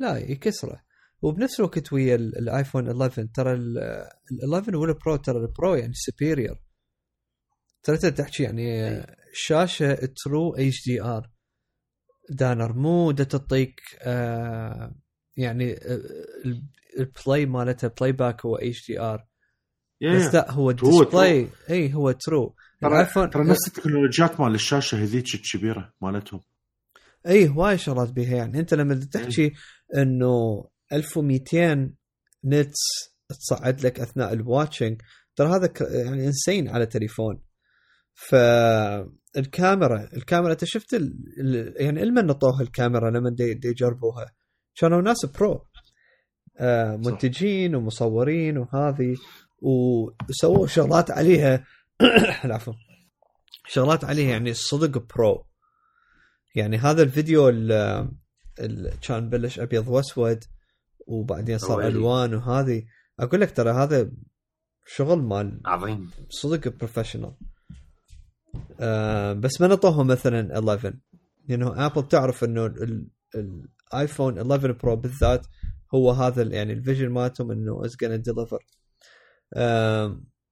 لا يكسره. وبنفس الوقت ويا ال- ال iPhone 11 ترى ال ال 11 وال Pro ترى ال Pro يعني superior ترى أنت تحكي يعني شاشة true HDR دانر مو دا تعطيك آه يعني آه، ال play مالتها playback هو HDR بس لا هو ال display اي هو true ترى ترى نفس التكنولوجيات مال الشاشة هذيك الكبيرة مالتهم. اي هواي شغلات بيها يعني. أنت لما تحكي إنه 1200 nits تصعد لك أثناء ال watching ترى هذا يعني insane على تليفون. فالكاميرا الكاميرا أنت شفت ال... يعني علما نطوها الكاميرا لما دي, دي يجربوها. كانوا ناس pro آه منتجين ومصورين وهذه. وسووا شغلات عليها العفو. شغلات عليها يعني صدق pro. يعني هذا الفيديو اللي كان بلش أبيض وأسود وبعدين صار ألوان وهذه. أقول لك ترى هذا شغل مال عظيم. صدق professional آه بس ما نطوهم مثلا 11 لأنه Apple تعرف إنه ال iPhone 11 Pro بالذات هو هذا يعني ال vision مالتهم إنه is gonna deliver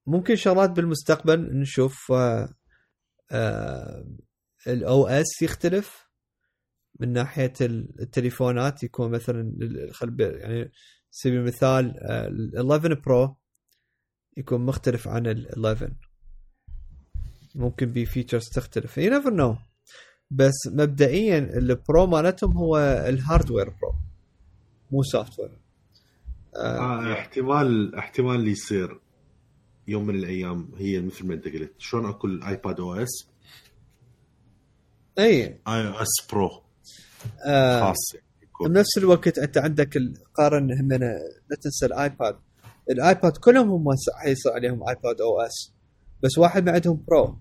ممكن شغلات بالمستقبل نشوف ال OS يختلف من ناحية التليفونات يكون مثلا يعني سبيل المثال ال 11 Pro يكون مختلف عن ال 11 ممكن بي features تختلف. you never know بس مبدئيا ال Pro مالتهم هو ال hardware Pro مو software آه, آه احتمال احتمال اللي يصير يوم من الأيام هي مثل ما أنت قلت. شلون أكو ال iPad OS اي اي OS Pro آه خاص بنفس الوقت أنت عندك قارن همنا لا تنسى ال iPad. ال iPad كلهم هم حيصير عليهم iPad OS بس واحد ما عندهم Pro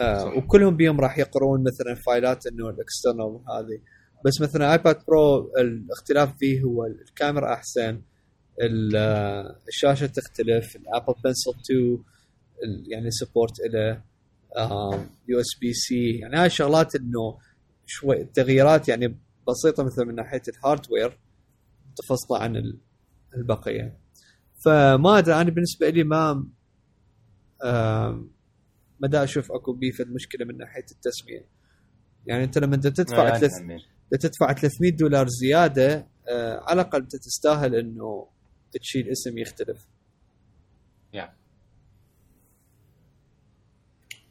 آه وكلهم بيهم راح يقرون مثلا فايلات إنه ال external هذه. بس مثلا iPad Pro الاختلاف فيه هو الكاميرا أحسن الشاشة تختلف ال Apple Pencil 2 يعني support له USB-C يعني هاي الشغلات إنه شوي تغييرات يعني بسيطة مثل من ناحية ال hardware تفصل عن البقية فما أدري أنا بالنسبة لي ما ما دا أشوف أكو بيف المشكلة من ناحية التسمية يعني أنت لما أنت تدفع. تدفع 300 دولار زيادة آه على الأقل انت تستاهل إنه تشيل اسم يختلف. Yeah.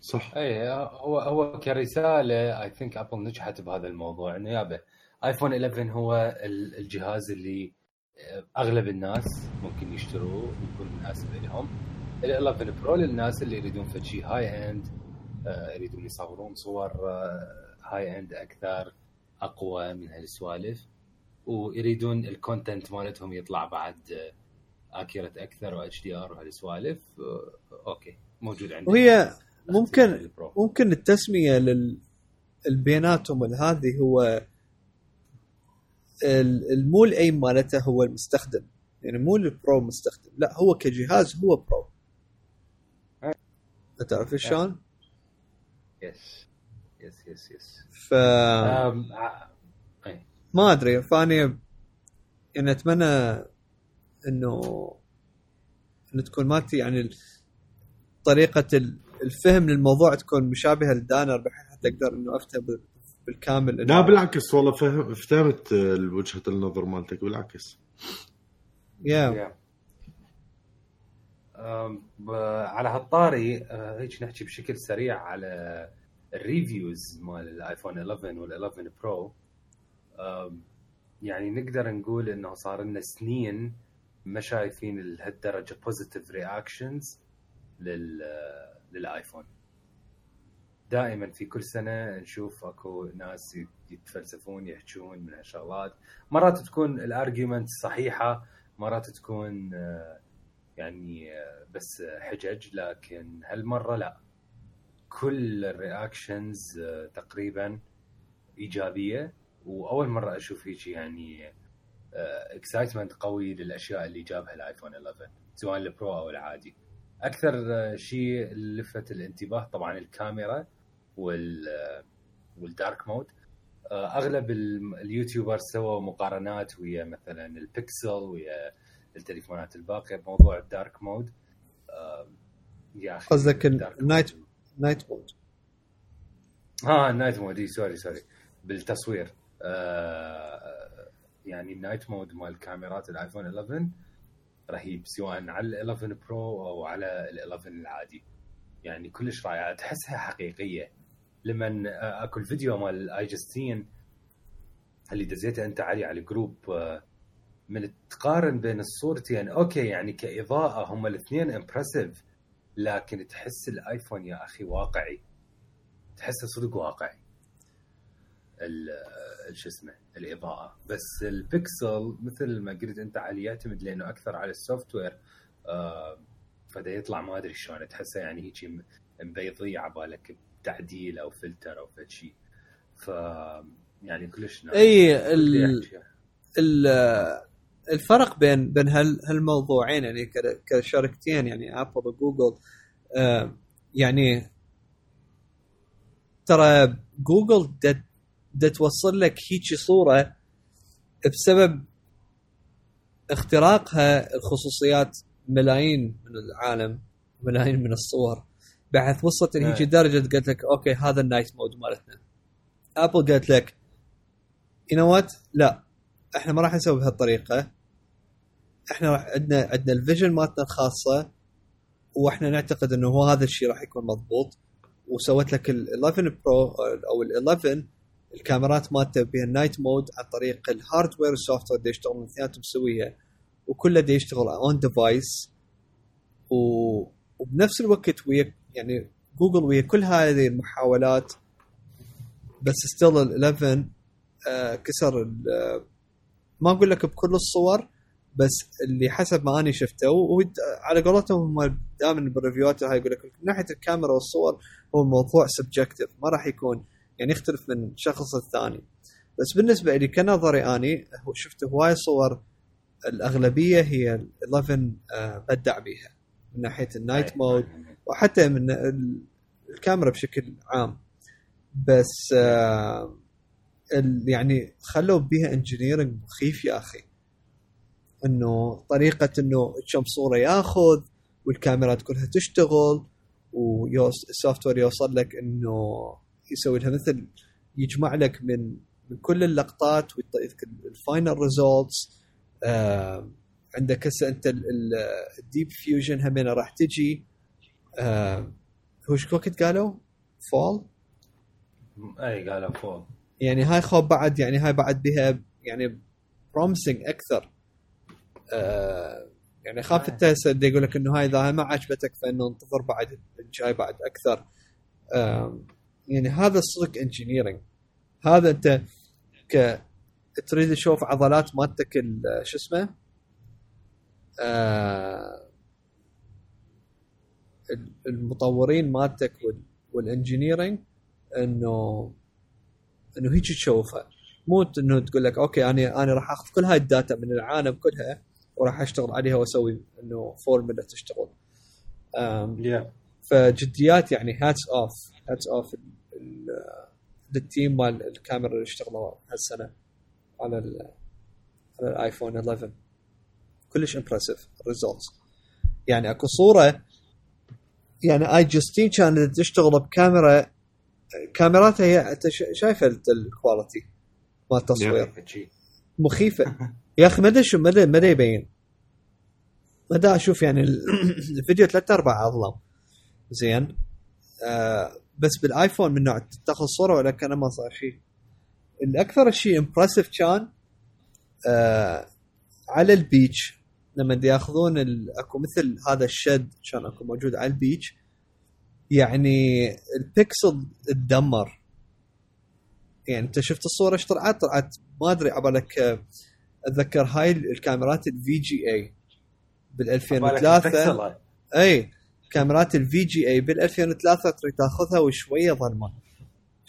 صح. اي هو هو كرسالة I think Apple نجحت بهذا الموضوع. إنه يابا iPhone 11 هو الجهاز اللي آه، أغلب الناس ممكن يشتروه ويكون مناسب لهم ال 11 Pro للناس اللي يريدون فد شيء high-end يريدون يصورون صور high آه، end أكثر. أقوى من هالسوالف ويريدون ال content مالتهم يطلع بعد accurate أكثر و HDR وهالسوالف okay موجود عندنا وهي ممكن ممكن التسمية لل البياناتهم هذه هو مو ال aim مالته هو المستخدم. يعني مو ال pro مستخدم لا هو كجهاز هو pro. تعرف شلون؟ yes yes yes yes ف ما أدري فأني يعني أتمنى إنه إنه تكون مالتي يعني طريقة الفهم للموضوع تكون مشابهة للدانر بحيث حتى أقدر إنه افتهم بالكامل لا بالعكس والله فهم فهمت وجهة النظر مالتك بالعكس. yeah yeah. على هالطاري آه، هيك نحكي بشكل سريع على ال reviews مال ال iPhone 11 وال 11 Pro يعني نقدر نقول إنه صار لنا سنين ما شايفين لهالدرجة positive reactions لل لل iPhone. دائما في كل سنة نشوف أكو ناس يتفلسفون يحجون من هالشغلات. مرات تكون ال argument صحيحة مرات تكون آه، يعني آه، بس حجج لكن هالمرة لا. كل ال reactions آه، تقريبا إيجابية. وأول مرة أشوف هيك يعني excitement قوي للأشياء اللي جابها ال iPhone 11 سواء ال Pro أو العادي. أكثر شيء لفت الانتباه طبعا الكاميرا وال وال dark mode أغلب ال YouTubers سووا مقارنات ويا مثلا البيكسل ويا التليفونات الباقية بموضوع ال dark mode يا أخي قصدك ال night mode. night mode. ها ال night mode. إي، sorry sorry. بالتصوير. آه يعني ال night mode مال كاميرات ال iPhone 11 رهيب سواء على ال 11 Pro أو على ال 11 العادي. يعني كلش رائعة تحسها حقيقية. لما آه، أكو الفيديو مال ال iJustine اللي دزيته أنت علي على ال group آه، من تقارن بين الصورتين. okay يعني كإضاءة هم الاثنين impressive لكن تحس ال iPhone يا أخي واقعي. تحسه صدق واقعي. شو اسمه الإضاءة. بس البكسل مثل ما قلت أنت علي يعتمد لأنه أكثر على ال software آه فدا يطلع ما أدري شلون. تحسه يعني هيك م- مبيضي عبالك تعديل أو فلتر أو فد شيء ف يعني كلش. إي ال-. ال- الفرق بين بين هال هالموضوعين يعني كشركتين يعني Apple و Google آه، يعني ترى جوجل دا, توصل لك هيجي صورة بسبب اختراقها الخصوصيات ملايين من العالم ملايين من الصور. بحيث وصلت لهيجي إيه. درجة قالت لك okay هذا ال night mode مالتنا. Apple قالت لك you know what لا. إحنا ما راح نسوي بهالطريقة. إحنا راح عندنا عندنا ال vision مالتنا الخاصة وإحنا نعتقد إنه هو هذا الشيء راح يكون مضبوط. وسوت لك ال 11 Pro أو ال 11 الكاميرات مالته بها ال night mode عن طريق ال hardware وال software يشتغلون اثنيناتهم سويه وكله دي يشتغل on device. وبنفس الوقت ويا يعني جوجل ويا كل هذه المحاولات بس still ال 11 آه كسر آه، ما أقول لك بكل الصور بس اللي حسب ما أنا شفته وهو على قولتهم هم دائما بال reviewات هاي يقول لك من ناحية الكاميرا والصور هو الموضوع subjective ما راح يكون يعني يختلف من شخص الثاني بس بالنسبة لي كنظري أني شفت هواي صور الأغلبية هي ال 11 آه، بدع بيها من ناحية ال night. mode وحتى من ال- الكاميرا بشكل عام بس آه يعني خلوا بيها engineering مخيف يا أخي إنه طريقة إنه كم صورة ياخذ والكاميرات كلها تشتغل وال software يوصل لك إنه يسوي لها مثل يجمع لك من من كل اللقطات ويعطيك ال final results عندك هسه أنت ال Deep Fusion همين راح تجي آه هو إيش وقت قالوا؟ fall؟ اي قالوا fall يعني هاي خوب بعد يعني هاي بعد بها يعني promising أكثر. آه يعني خاف آه. انت هسه اللي يقول لك إنه هاي إذا ما عجبتك فإنه انتظر بعد الجاي بعد أكثر. آه يعني هذا صدق engineering هذا أنت ك تريد تشوف عضلات مالتك ال- شو اسمه؟ آه ال- المطورين مالتك وال- وال engineering إنه إنه هيك تشوفها مو إنه تقول لك okay أنا أنا راح آخذ كل هاي ال data من العالم كلها وراح أشتغل عليها وأسوي إنه فورمولا تشتغل. يا فجديات يعني hats off hats off لل team مال الكاميرا اللي اشتغلوا هالسنة على ال على الآيفون 11 كلش impressive results يعني أكو صورة يعني iJustine كانت تشتغل بكاميرا كاميراتها هي انت شا- شايفة الت- ال quality مال التصوير. مخيفة. يا أخي ما أدري شو ما ما أدري يبين. ما أدري أشوف يعني ال- الفيديو ثلاث ارباع أظلم. زين. آه بس بالآيفون من نوع تاخذ صورة ولا كان ما صار شيء الأكثر شيء impressive كان آه على ال beach. لما ياخذون أكو مثل هذا الشد كان أكو موجود على ال beach. يعني البكسل تدمر يعني انت شفت الصورة إيش طلعت؟ طلعت ما أدري عبالك آه، أتذكر هاي الكاميرات ال VGA بال بالك 2003 البكسل. اي كاميرات ال VGA بال 2003 تريد تاخذها وشوية ظلمة.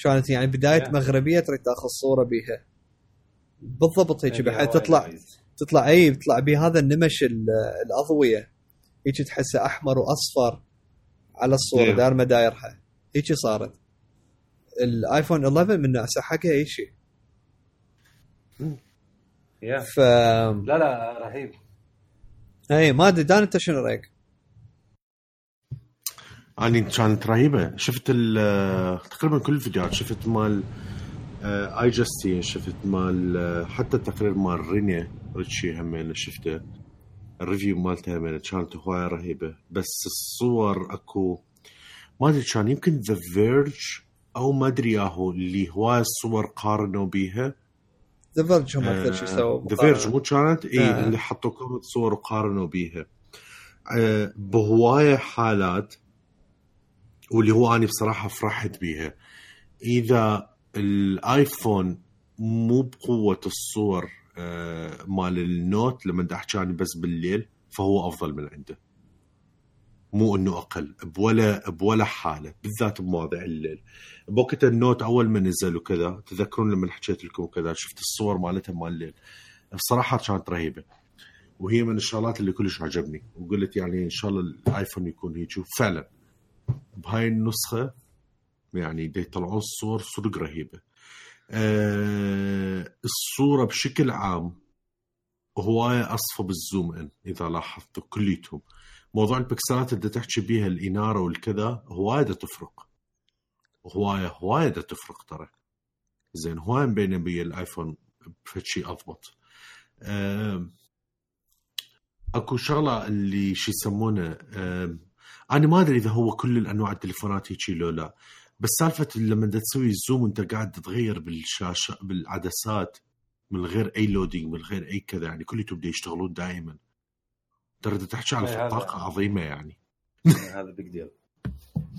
كانت يعني بداية Yeah. مغربية تريد تاخذ صورة بيها. بالضبط هيك يعني بحيث تطلع. تطلع اي تطلع بهذا النمش ال- الأضوية. هيك تحسه أحمر وأصفر. على الصورة Yeah. دار ما دايرها هيك صارت. الايفون 11 من ناسه حقها أي شيء. يا. ف لا لا رهيب. اي ما أدري دان أنت شنو رأيك؟ اني كانت رهيبة. شفت ال- تقريبا كل الفيديوهات. شفت مال اي جاستين شفت مال آه، حتى التقرير مال رينيا ريتشي همين شفته. ال review مالته همين كانت هوايه رهيبة. بس الصور أكو ما أدري كان يمكن The Verge أو ما أدري ياهو اللي هوايه الصور قارنوا بيها. The Verge هم أكثر شيء سووا The Verge مو كانت؟ إي آه. اللي حطوا كم صور وقارنوا بيها. آه، بهواية حالات واللي هو أنا بصراحة فرحت بيها. إذا الايفون مو بقوة الصور آه، مال ال Note لما احكي بس بالليل فهو أفضل من عنده. مو إنه أقل ولا ولا حالة بالذات بمواضيع الليل. بوقت ال Note أول ما نزل وكذا تذكرون لما حكيت لكم كذا شفت الصور مالتها مال الليل. بصراحة كانت رهيبة. وهي من الشغلات اللي كلش عجبني. وقلت يعني إن شاء الله الآيفون يكون هيك. فعلا بهاي النسخة يعني دي يطلعون الصور صدق رهيبة. أه الصورة بشكل عام هواية أصفى بال zoom إن إذا لاحظتوا كليتهم موضوع ال pixelات اللي تحكي بيها الإنارة والكذا هواية تفرق. هواية هواية تفرق ترى. زين هواية مبينة بي الآيفون بشي أضبط. أه أكو شغلة اللي شو يسمونه أم، أنا ما أدري إذا هو كل الأنواع التليفونات هيك لو لا. بس سالفة لما دا تسوي ال zoom وانت قاعد تغير بالشاشة بالعدسات من غير أي loading من غير أي كذا يعني كليتهم بده يشتغلون دائما ترى دا تحكي على إيه، طاقه عظيمة يعني. هذا big deal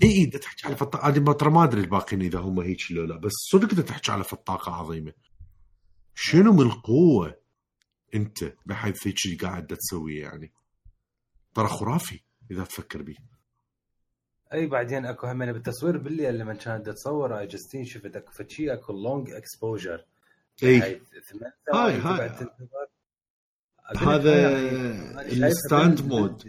اي اي دا تحكي على فط... أنا ترى ما أدري الباقيين إذا هم هيك لو لا بس صدق دا تحكي على فطاقة عظيمة. شنو من القوه انت بحيث هيك قاعد تسويه يعني؟ ترى خرافي إذا تفكر به أي بعدين أكو همين بالتصوير بالليل لما كانت تصور iJustine شفت أكو فشي أكو long exposure إي. هاي- هاي. هذا يعني ال stand mode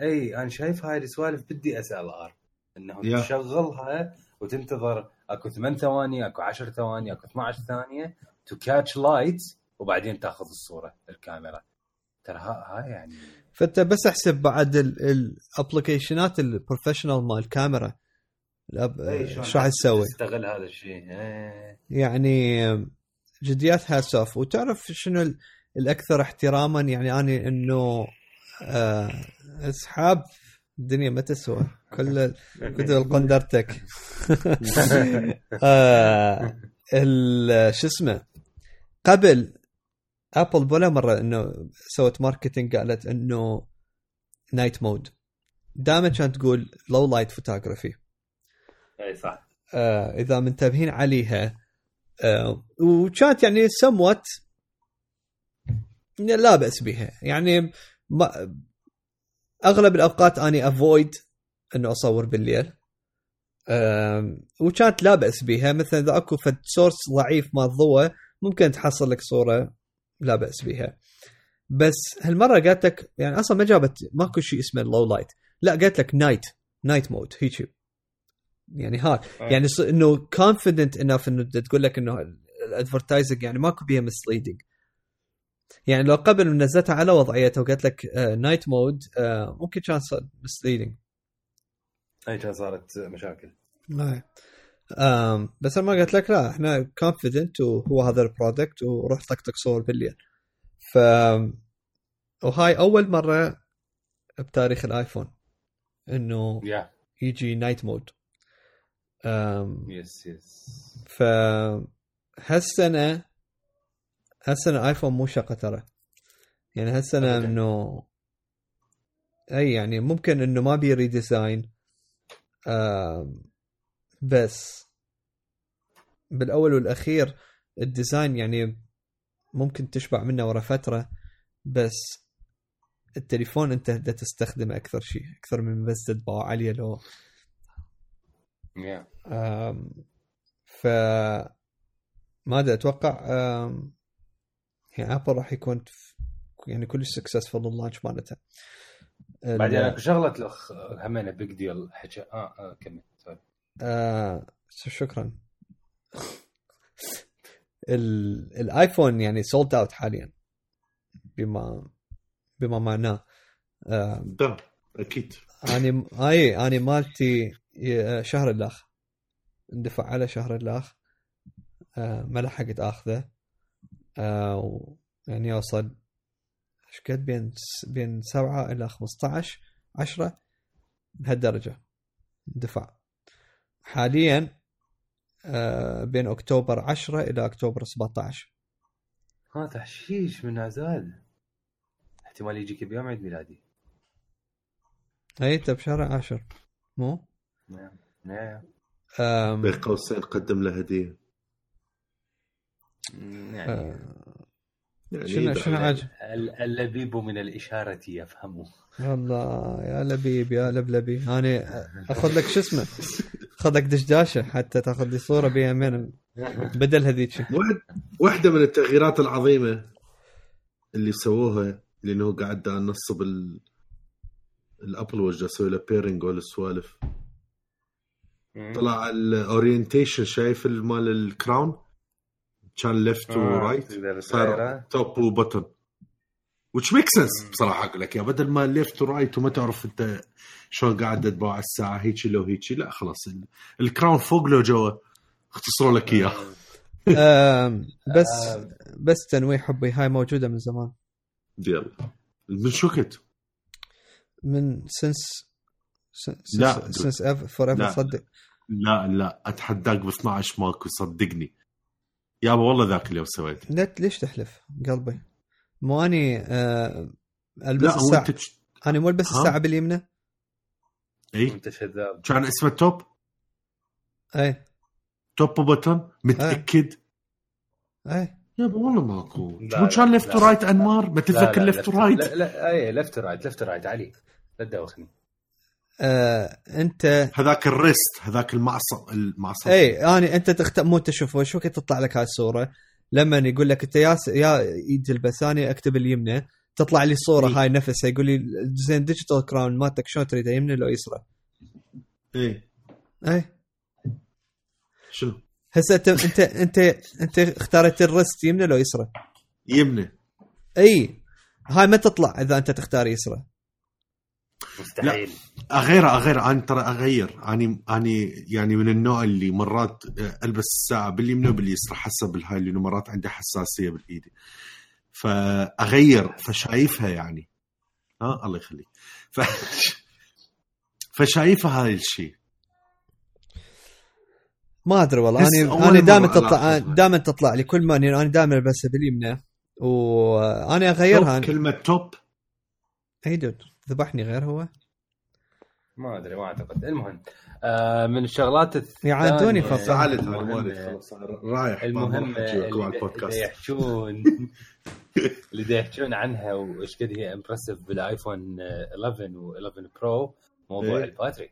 إي أنا شايف هاي السوالف بال DSLR انه. تشغلها وتنتظر أكو 8 ثواني أكو 10 ثواني أكو 12 ثانية to catch light وبعدين تأخذ الصورة الكاميرا. ترى ها- هاي يعني فانت بس احسب بعد ال applications ال professional مال الكاميرا. إيش راح تسوي؟ تستغل هذا الشيء؟ إيه. يعني جديات هاسوف وتعرف شنو ال- الأكثر احتراما؟ يعني أني إنه آه، أسحاب الدنيا ما تسوى؟ كل كتب القندرتك. آه، ال- شو اسمه؟ قبل ابل ولا مرة إنه سوت ماركتينج قالت إنه نايت مود دائما كانت تقول لو لايت فوتوغرافي أي صح. آه إذا منتبهين عليها. آه وكانت يعني سموت لا بأس بها يعني ما أغلب الأوقات أني avoid إنه أصور بالليل. وكانت لا بأس بها مثلا إذا أكو فد source ضعيف مال ضوء ممكن تحصل لك صورة لا بأس بها بس هالمرة قالت لك يعني أصلا ما جابت ماكو شيء اسمه low light لا قالت لك night night mode هيك يعني ها يعني ص- إنه confident enough إنه تقول لك إنه ال advertising يعني ماكو بيها misleading يعني لو قبل نزلتها على وضعيتها وقالت لك night mode ممكن كان misleading أي كان صارت مشاكل. آم بس أنا ما قلت لك لا إحنا confident وهو هذا ال product وروح طقطق صور بالليل. ف وهاي أول مرة بتاريخ الآيفون إنه يا يجي night mode yes yes ف هالسنة هالسنة ايفون مو شقه ترى. يعني هالسنة أبداً. إنه أي يعني ممكن إنه ما بي redesign آم، بس. بالأول والأخير ال design يعني ممكن تشبع منه ورا فترة بس التليفون أنت بدك تستخدمه أكثر شيء أكثر من بس تطبعه عليه لو. يا آم، ف ما ادري أتوقع يعني ابل راح يكون يعني كلش successful ال launch مالته. ال- بعدين اكو شغله همينه big deal حكى آه آه كمل. آه شكرا. ال- الايفون يعني sold out حاليا بما بما معناه. آه ده أكيد. اني أي اني مالتي شهر الأخ اندفع على شهر الأخ. آه ما لحقت أخذه. آه و- يعني يوصل إيش قد؟ بين بين 7 إلى 15 10 بهالدرجة. دفع حاليا آه بين أكتوبر 10 إلى أكتوبر 17 ها تحشيش من عزال احتمال يجيك بيوم عيد ميلادي. اي انت بشهر 10 مو؟ نعم نعم. بين قوسين قدم له هدية. يعني آه، يعني شنو يدعي شنو. عاجب؟ ال- اللبيب من الإشارة يفهم والله يا لبيب يا لبلبي أنا أخذ لك شو اسمه؟ أخذ لك دشداشة حتى تأخذ لي صورة بيمين. بدل هذيك واحد واحدة من التغييرات العظيمة اللي سووها لأنه قاعد نصب ال... الأبل ووتش أسوي له pairing والسوالف طلع ال orientation شايف مال ال crown كان left آه، و right صار. top و bottom which makes sense بصراحة. أقول لك يا بدل ما left و right وما تعرف انت شلون قاعد تتبع الساعة هيك لو هيك لا خلاص ال- ال crown فوق لو جوا اختصروا لك إياه. آم، بس آه. بس تنويه حبي هاي موجودة من زمان. يلا. من شكت من since لا. since forever. صدق. لا لا. أتحداك ب 12 ماكو صدقني. يابا والله ذاك اليوم سويت لا ليش تحلف؟ قلبي. مو أني آه، ألبس الساعة أنت أنا مو ألبس؟ الساعة باليمنى؟ اي أنت شذاب. كان اسمه توب؟ اي توب وبطن متأكد؟ اي يابا والله ماكو. مو كان ليفت لا. ورايت أنمار؟ ما تتذكر ليفت ورايت لا لا اي ليفت رايت ليفت رايت علي. لا تدوخني آه، انت هذاك الريست هذاك المعصب المعصب. اي أنا انت تختار مو تشوفه شو كي تطلع لك هاي الصورة لما يقول لك انت يا س... يا ايد البس أنا اكتب اليمنى تطلع لي صوره إي. هاي نفسها يقول لي زين digital crown مالتك شلون تريده يمنى لو يسرى. إي. إي. شنو؟ هسه انت انت انت انت اختارت ال wrist يمنى لو يسرى. يمنى. إي. هاي ما تطلع إذا أنت تختار يسرى. مستحيل. اغير أغير أنا ترى أغير. اني اني يعني من النوع اللي مرات ألبس الساعة باليمنى وباليسرى حسب الهاي لأنه مرات عندي حساسية بالايد فأغير فشايفها يعني. ها الله يخليك. ف... فشايفها هاي الشيء. ما أدري والله. أنا أنا دائما تطلع. دائما تطلع لي كل ما أنا دائما ألبسها باليمنى. وأنا أغيرها. توب كلمة توب. اي دود. ذبحني غير هو؟ ما أدري ما أعتقد. المهم آه من الشغلات الثانية يعادوني فصل. زعلت هاي المهم- الوالد خلاص رايح المهم على اللي يحجون اللي يحجون عنها وإيش قد هي impressive بالآيفون 11 و11 برو موضوع إيه. ال battery.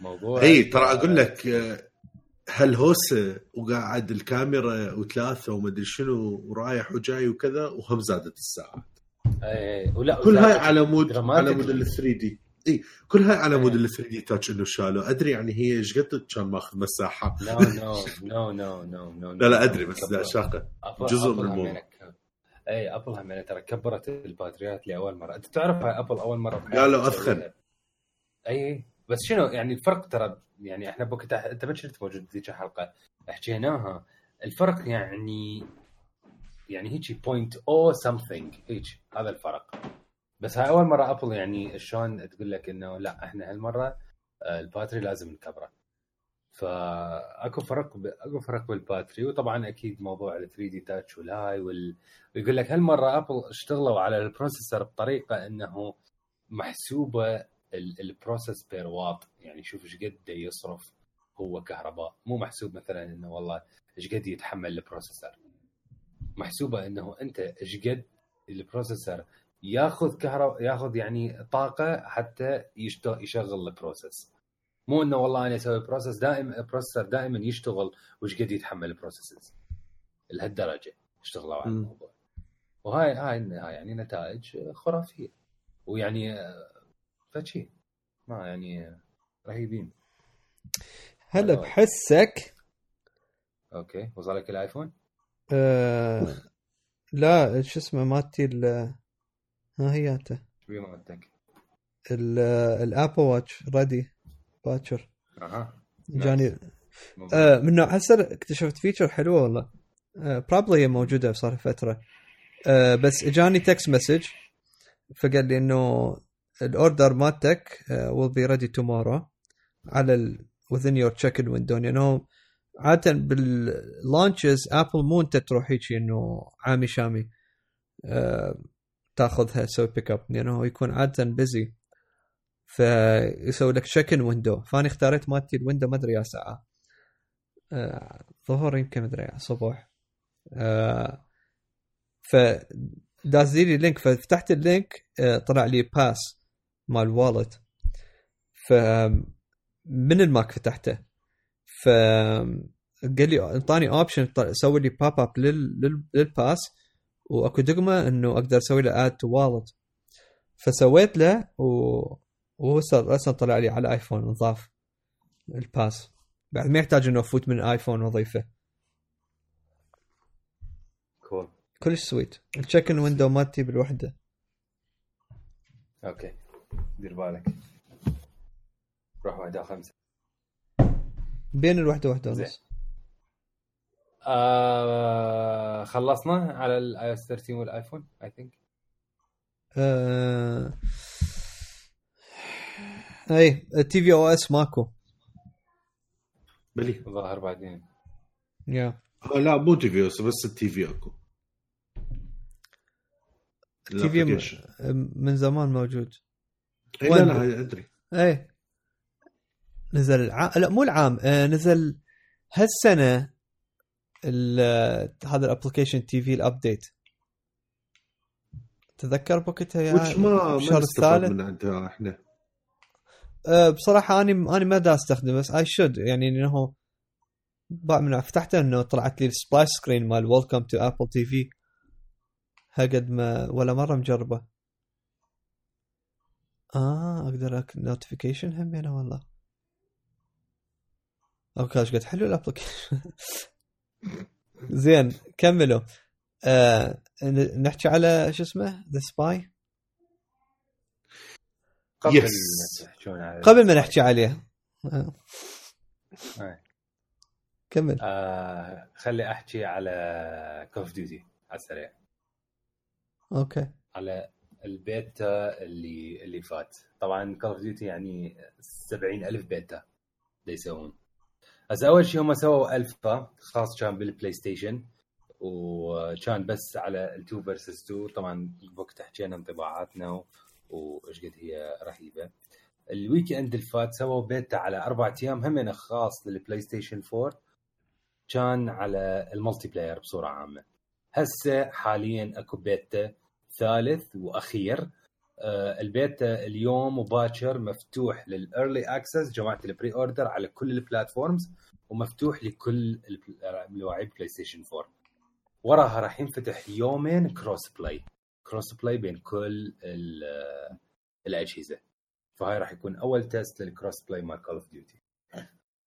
موضوع اي ترى أقول لك آه، هالهوسه وقاعد الكاميرا وثلاثة وما أدري شنو ورايح وجاي وكذا وهم زادت الساعة. اي ولا كل هاي على مود. على مود ال 3D إي كل هاي على مود إيه. ال 3D touch إنه شالوا أدري يعني هي إيش قد كان ماخذ مساحة. no no no no no no لا لا أدري بس لا شاقه جزء من الموضوع. إي ابل هم يعني ترى كبرت الباتريات لأول مرة. أنت تعرف هاي أبل أول مرة قالوا. أثخن. إي بس شنو؟ يعني الفرق ترى يعني إحنا بوقت أنت ما كنت موجود ذيك الحلقة. حكيناها. الفرق يعني يعني هيك point أو something هيك هذا الفرق. بس هاي أول مرة Apple يعني شلون تقول لك إنه لا إحنا هالمرة آه، ال battery لازم نكبره. فأكو فرق ب... أكو فرق بال battery. وطبعا أكيد موضوع ال 3D Touch والهاي وال... ويقول لك هالمرة Apple اشتغلوا على ال processor بطريقة إنه محسوبة ال- ال process per watt يعني شوف إيش قد يصرف هو كهرباء. مو محسوب مثلا إنه والله إيش قد يتحمل ال processor محسوبة إنه أنت إيش قد ال processor ياخذ كهرباء ياخذ يعني طاقة حتى يشتغل يشغل ال process. مو إنه والله أنا أسوي process دائما processor دائما يشتغل وش قد يتحمل ال processes. لهالدرجة اشتغلوا على. الموضوع. وهاي هاي هاي يعني نتائج خرافية. ويعني آه، فشي ما يعني آه، رهيبين. هلا بحسك. Okay وصلك الآيفون؟ آه لا شو اسمه مالتي ال- ها هي انت شو مالتك؟ ال Apple Watch ready باكر أها جاني. آه من نوع هسه اكتشفت feature حلوة والله. آه probably هي موجودة صار فترة. آه بس اجاني text message فقال لي إنه ال order مالتك آه will be ready tomorrow على ال within your check-in window. لأنه عادة بال launches Apple مو أنت تروح هيك إنه عامي شامي آه تاخذها تسوي pick up لأنه يكون عادة busy فيسوي لك check-in window فأنا اختاريت مالتي ال window ما أدري يا ساعة. آه، ظهر يمكن ما أدري صبح آه، ف داز لي link ففتحت ال link طلع لي pass مال Wallet ف من ال Mac فتحته؟ ف قال لي انطاني option سوي لي pop up لل pass وأكو دقمة إنه أقدر أسوي له add to Wallet فسويت له و... وهو أصلا طلع لي على iPhone نضاف ال pass. بعد ما يحتاج إنه أفوت من iPhone وأضيفه. Cool كلش سويت ال check-in window مالتي بالوحده Okay دير بالك. روح واحدة خمسة. بين الوحدة وحده زين. ونص آه خلصنا على ال iOS 13 والآيفون I think آه... اي tvOS ماكو. بلي. ظاهر بعدين. Yeah. آه لا مو TV بس ال TV أكو. TV. من زمان موجود. إي لا؟ لا أدري. إيه. نزل العام لا مو العام آه نزل هالسنة ال- هذا ال application TV ال update تذكر بوقتها يا وش ما الشهر الثالث؟ من عندها إحنا؟ أه بصراحة أنا أنا ما دا استخدمه بس I should يعني إنه بعد من فتحته إنه طلعت لي ال splash screen مال Welcome to Apple TV هقد ما ولا مرة مجربة. آه أقدر اكل notification هم هنا والله. Okay إيش قد حلو ال application زين كملوا. آه نحكي على شو اسمه؟ ذا سباي قبل Yes. قبل ما نحكي عليه. آه. كمل. آه خلي أحكي على Call of Duty على السريع. Okay. على البيتا اللي اللي فات. طبعا Call of Duty يعني 70 ألف بيتا. دا يسوون بس أول شيء هم سووا ألفا خاص كان بال PlayStation وكان بس على ال2 versus 2 طبعا بوقت حكينا انطباعاتنا وإيش قد هي رهيبة. ال weekend اللي فات سووا بيتا على أربع أيام. هم خاص لل PlayStation 4 كان على ال multiplayer بصورة عامة. هسه حاليا أكو بيتا ثالث وأخير. البيتا اليوم وباكر مفتوح لل early access جماعة ال pre-order على كل ال platforms ومفتوح لكل ملاعب PlayStation 4 وراها راح ينفتح يومين cross play cross play بين كل آه، الأجهزة. فهاي راح يكون أول test لل cross play مال Call of Duty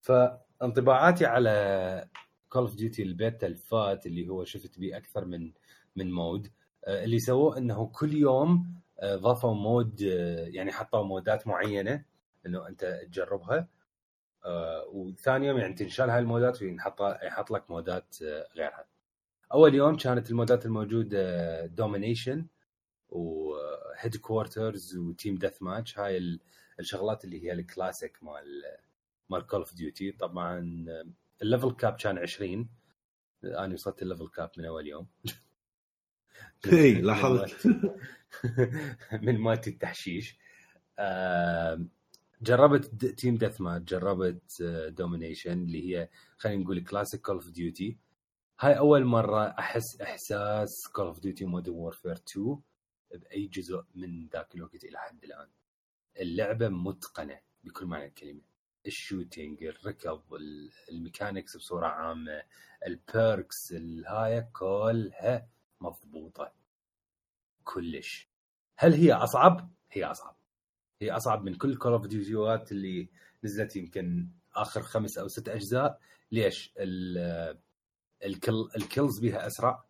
فانطباعاتي على Call of Duty ال beta الفات اللي هو شفت بيه أكثر من من mode آه، اللي سووه إنه كل يوم آه، ضافوا mode آه، يعني حطوا mode ات معينة إنه أنت تجربها. آه، وثاني يوم يعني تنشال هاي ال mode ات وينحط يحط لك mode ات آه، غيرها. أول يوم كانت ال mode ات الموجودة Domination و Headquarters و Team Deathmatch هاي ال- الشغلات اللي هي الكلاسيك مال مال Call of Duty طبعا آه، ال level cap كان 20 أنا وصلت ال level cap من أول يوم. اي لاحظت. من مالتي التحشيش. جربت Team Deathmatch جربت domination اللي هي خلينا نقول classic Call of Duty هاي أول مرة أحس إحساس Call of Duty Modern Warfare 2 بأي جزء من ذاك الوقت إلى حد الآن. اللعبة متقنة بكل معنى الكلمة. ال shooting الركض ال- ال mechanics بصورة عامة ال perks الهاي كلها مضبوطة. كلش. هل هي أصعب؟ هي أصعب. هي أصعب من كل Call of Duty ات اللي نزلت يمكن آخر خمس أو ست أجزاء. ليش؟ ال- ال kill ال kills بيها أسرع.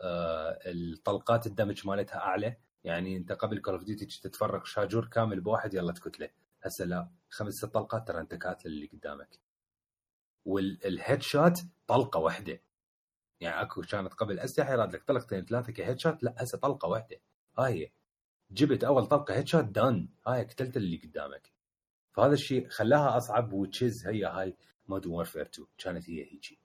آه، الطلقات ال damage مالتها أعلى. يعني أنت قبل Call of Duty تتفرغ شاجور كامل بواحد يلا تكتله هسه لا. خمس ست طلقات ترى أنت كاتل اللي قدامك. وال headshot طلقة واحدة. يعني اكو كانت قبل اسلحه يراد لك طلقتين ثلاثة ك headshot لا هسه طلقه واحدة. هاي جبت اول طلقه headshot done هاي قتلت اللي قدامك. فهذا الشيء خلاها اصعب which is هي هاي Modern Warfare 2 كانت هي هيجي.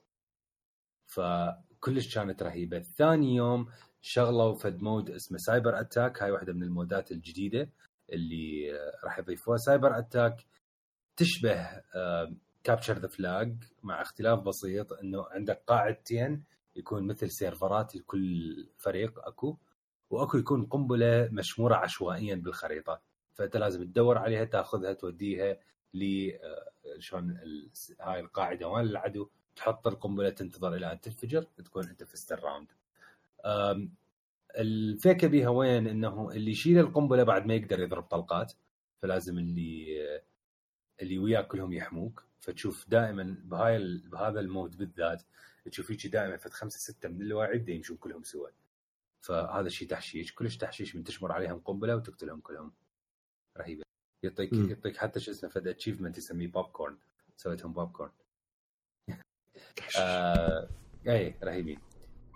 فكلش كانت رهيبة. ثاني يوم شغلوا فد mode اسمه Cyber Attack هاي واحدة من ال mode ات الجديدة اللي راح يضيفوها. Cyber Attack تشبه capture the flag مع اختلاف بسيط إنه عندك قاعدتين يكون مثل server ات لكل فريق أكو وأكو يكون قنبلة مشمورة عشوائيا بالخريطة. فأنت لازم تدور عليها تأخذها توديها ل شلون هاي القاعدة مال العدو. تحط القنبلة تنتظر إلى أن تنفجر تكون أنت فزت ال round الفكرة بيها وين؟ إنه اللي يشيل القنبلة بعد ما يقدر يضرب طلقات فلازم اللي اللي وياك كلهم يحموك. فتشوف دائما بهاي بهذا ال mode بالذات تشوف هيك دائما فت خمسة ستة من اللاعب يمشون كلهم سوا فهذا الشيء تحشيش. كلش تحشيش من تشمر عليهم قنبلة وتقتلهم كلهم. رهيبة. يعطيك يعطيك حتى شو اسمه فد achievement يسميه بوب كورن سويتهم بوب كورن آه... اي رهيبين.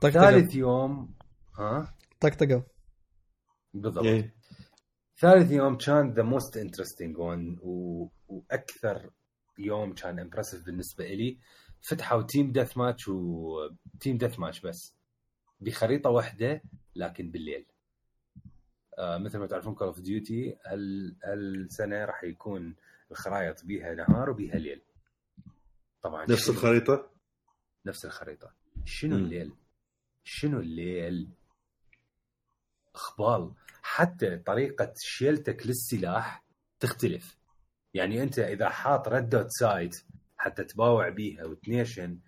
ثالث يوم ها؟ طقطقوا بالضبط. إيه. ثالث يوم كان the most interesting one وأكثر يوم كان impressive بالنسبة لي فتحوا team deathmatch و team deathmatch بس. بخريطة واحدة لكن بالليل. آه مثل ما تعرفون Call of Duty هالسنة راح يكون الخرائط بيها نهار وبيها ليل. طبعا نفس الخريطة؟ نفس الخريطة. شنو م. الليل؟ شنو الليل؟ اخبال حتى طريقة شيلتك للسلاح تختلف. يعني أنت إذا حاط red dot sight حتى تباوع بيها وتنيشن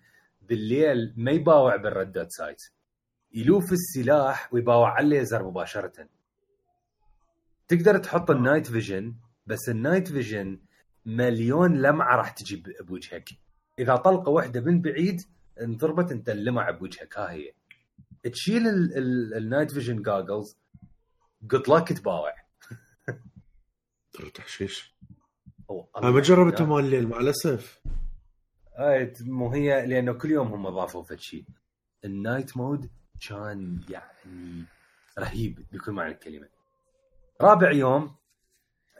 بالليل ما يباوع بال red dot sight يلوف السلاح ويباوع على الليزر مباشرة. تقدر تحط ال night vision بس ال night vision مليون لمعة راح تجي بوجهك. إذا طلقة واحدة من بعيد انضربت أنت اللمعة بوجهك. ها هي. تشيل ال night vision goggles جود لك تباوع. تحشيش. أنا ما جربته مال الليل مع الأسف. مو هي لأنه كل يوم هم أضافوا فد شيء. ال night mode كان يعني رهيب بكل معنى الكلمة. رابع يوم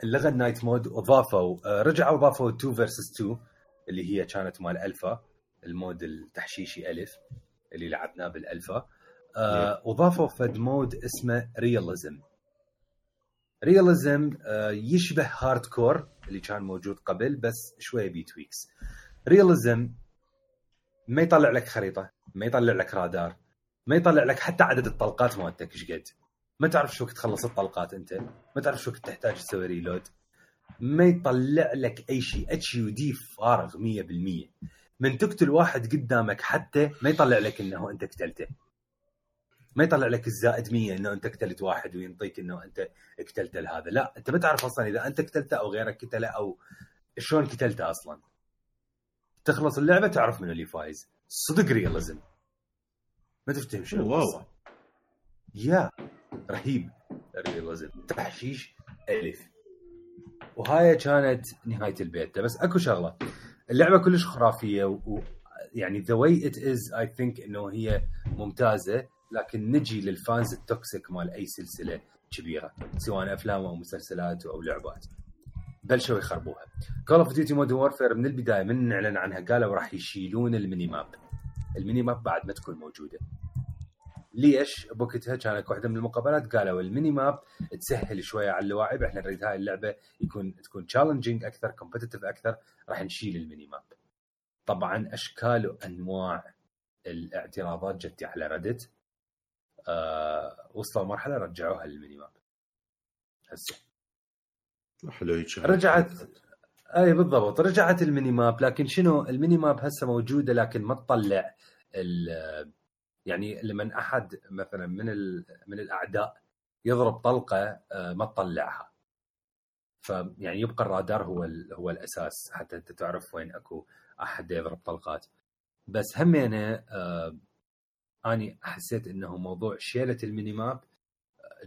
لغى ال night mode واضافوا آه، رجعوا اضافوا 2 versus 2 اللي هي كانت مال alpha ال mode التحشيشي ألف اللي لعبناه بالألفا. آه وضافوا فد mode اسمه realism realism آه يشبه hardcore اللي كان موجود قبل بس شوية بي tweaks realism ما يطلع لك خريطة ما يطلع لك رادار ما يطلع لك حتى عدد الطلقات مالتك. إيش قد؟ ما تعرف شو وقت تخلص الطلقات أنت ما تعرف شو وقت تحتاج تسوي reload. ما يطلع لك أي شيء. HUD فارغ 100% من تقتل واحد قدامك حتى ما يطلع لك إنه أنت قتلته. ما يطلع لك الزائد 100 إنه أنت قتلت واحد وينطيك إنه أنت قتلت هذا. لا أنت ما تعرف أصلا إذا أنت قتلته أو غيرك قتله أو شلون قتلته أصلا. تخلص اللعبة تعرف من اللي فايز. صدق رياليزم ما تفتهم شنو واو. يا رهيب الرياليزم تحشيش ألف. وهاي كانت نهاية البيت. بس أكو شغلة. اللعبة كلش خرافية ويعني the way it is I think إنه هي ممتازة. لكن نجي لل fans ال toxic مال أي سلسلة كبيرة سواء أفلام أو مسلسلات أو لعبات. بلشوا يخربوها Call of Duty Modern Warfare من البداية من اعلن عنها قالوا راح يشيلون ال mini map ال mini map بعد ما تكون موجودة. ليش؟ بوقتها كانت واحدة من المقابلات قالوا ال mini map تسهل شوية على اللاعب إحنا نريد هاي اللعبة يكون تكون challenging أكثر competitive أكثر. راح نشيل ال mini map طبعا أشكال وأنواع الاعتراضات جت على Reddit آه وصلوا مرحلة رجعوها لل mini map هسه. حلو رجعت أي بالضبط. رجعت ال mini map لكن شنو؟ ال mini map هسه موجودة لكن ما تطلع يعني لما أحد مثلا من من الأعداء يضرب طلقة آه، ما تطلعها. فيعني يبقى الرادار هو هو الأساس حتى أنت تعرف وين أكو أحد يضرب طلقات. بس همينة آه أني حسيت إنه موضوع شيلة الميني ماب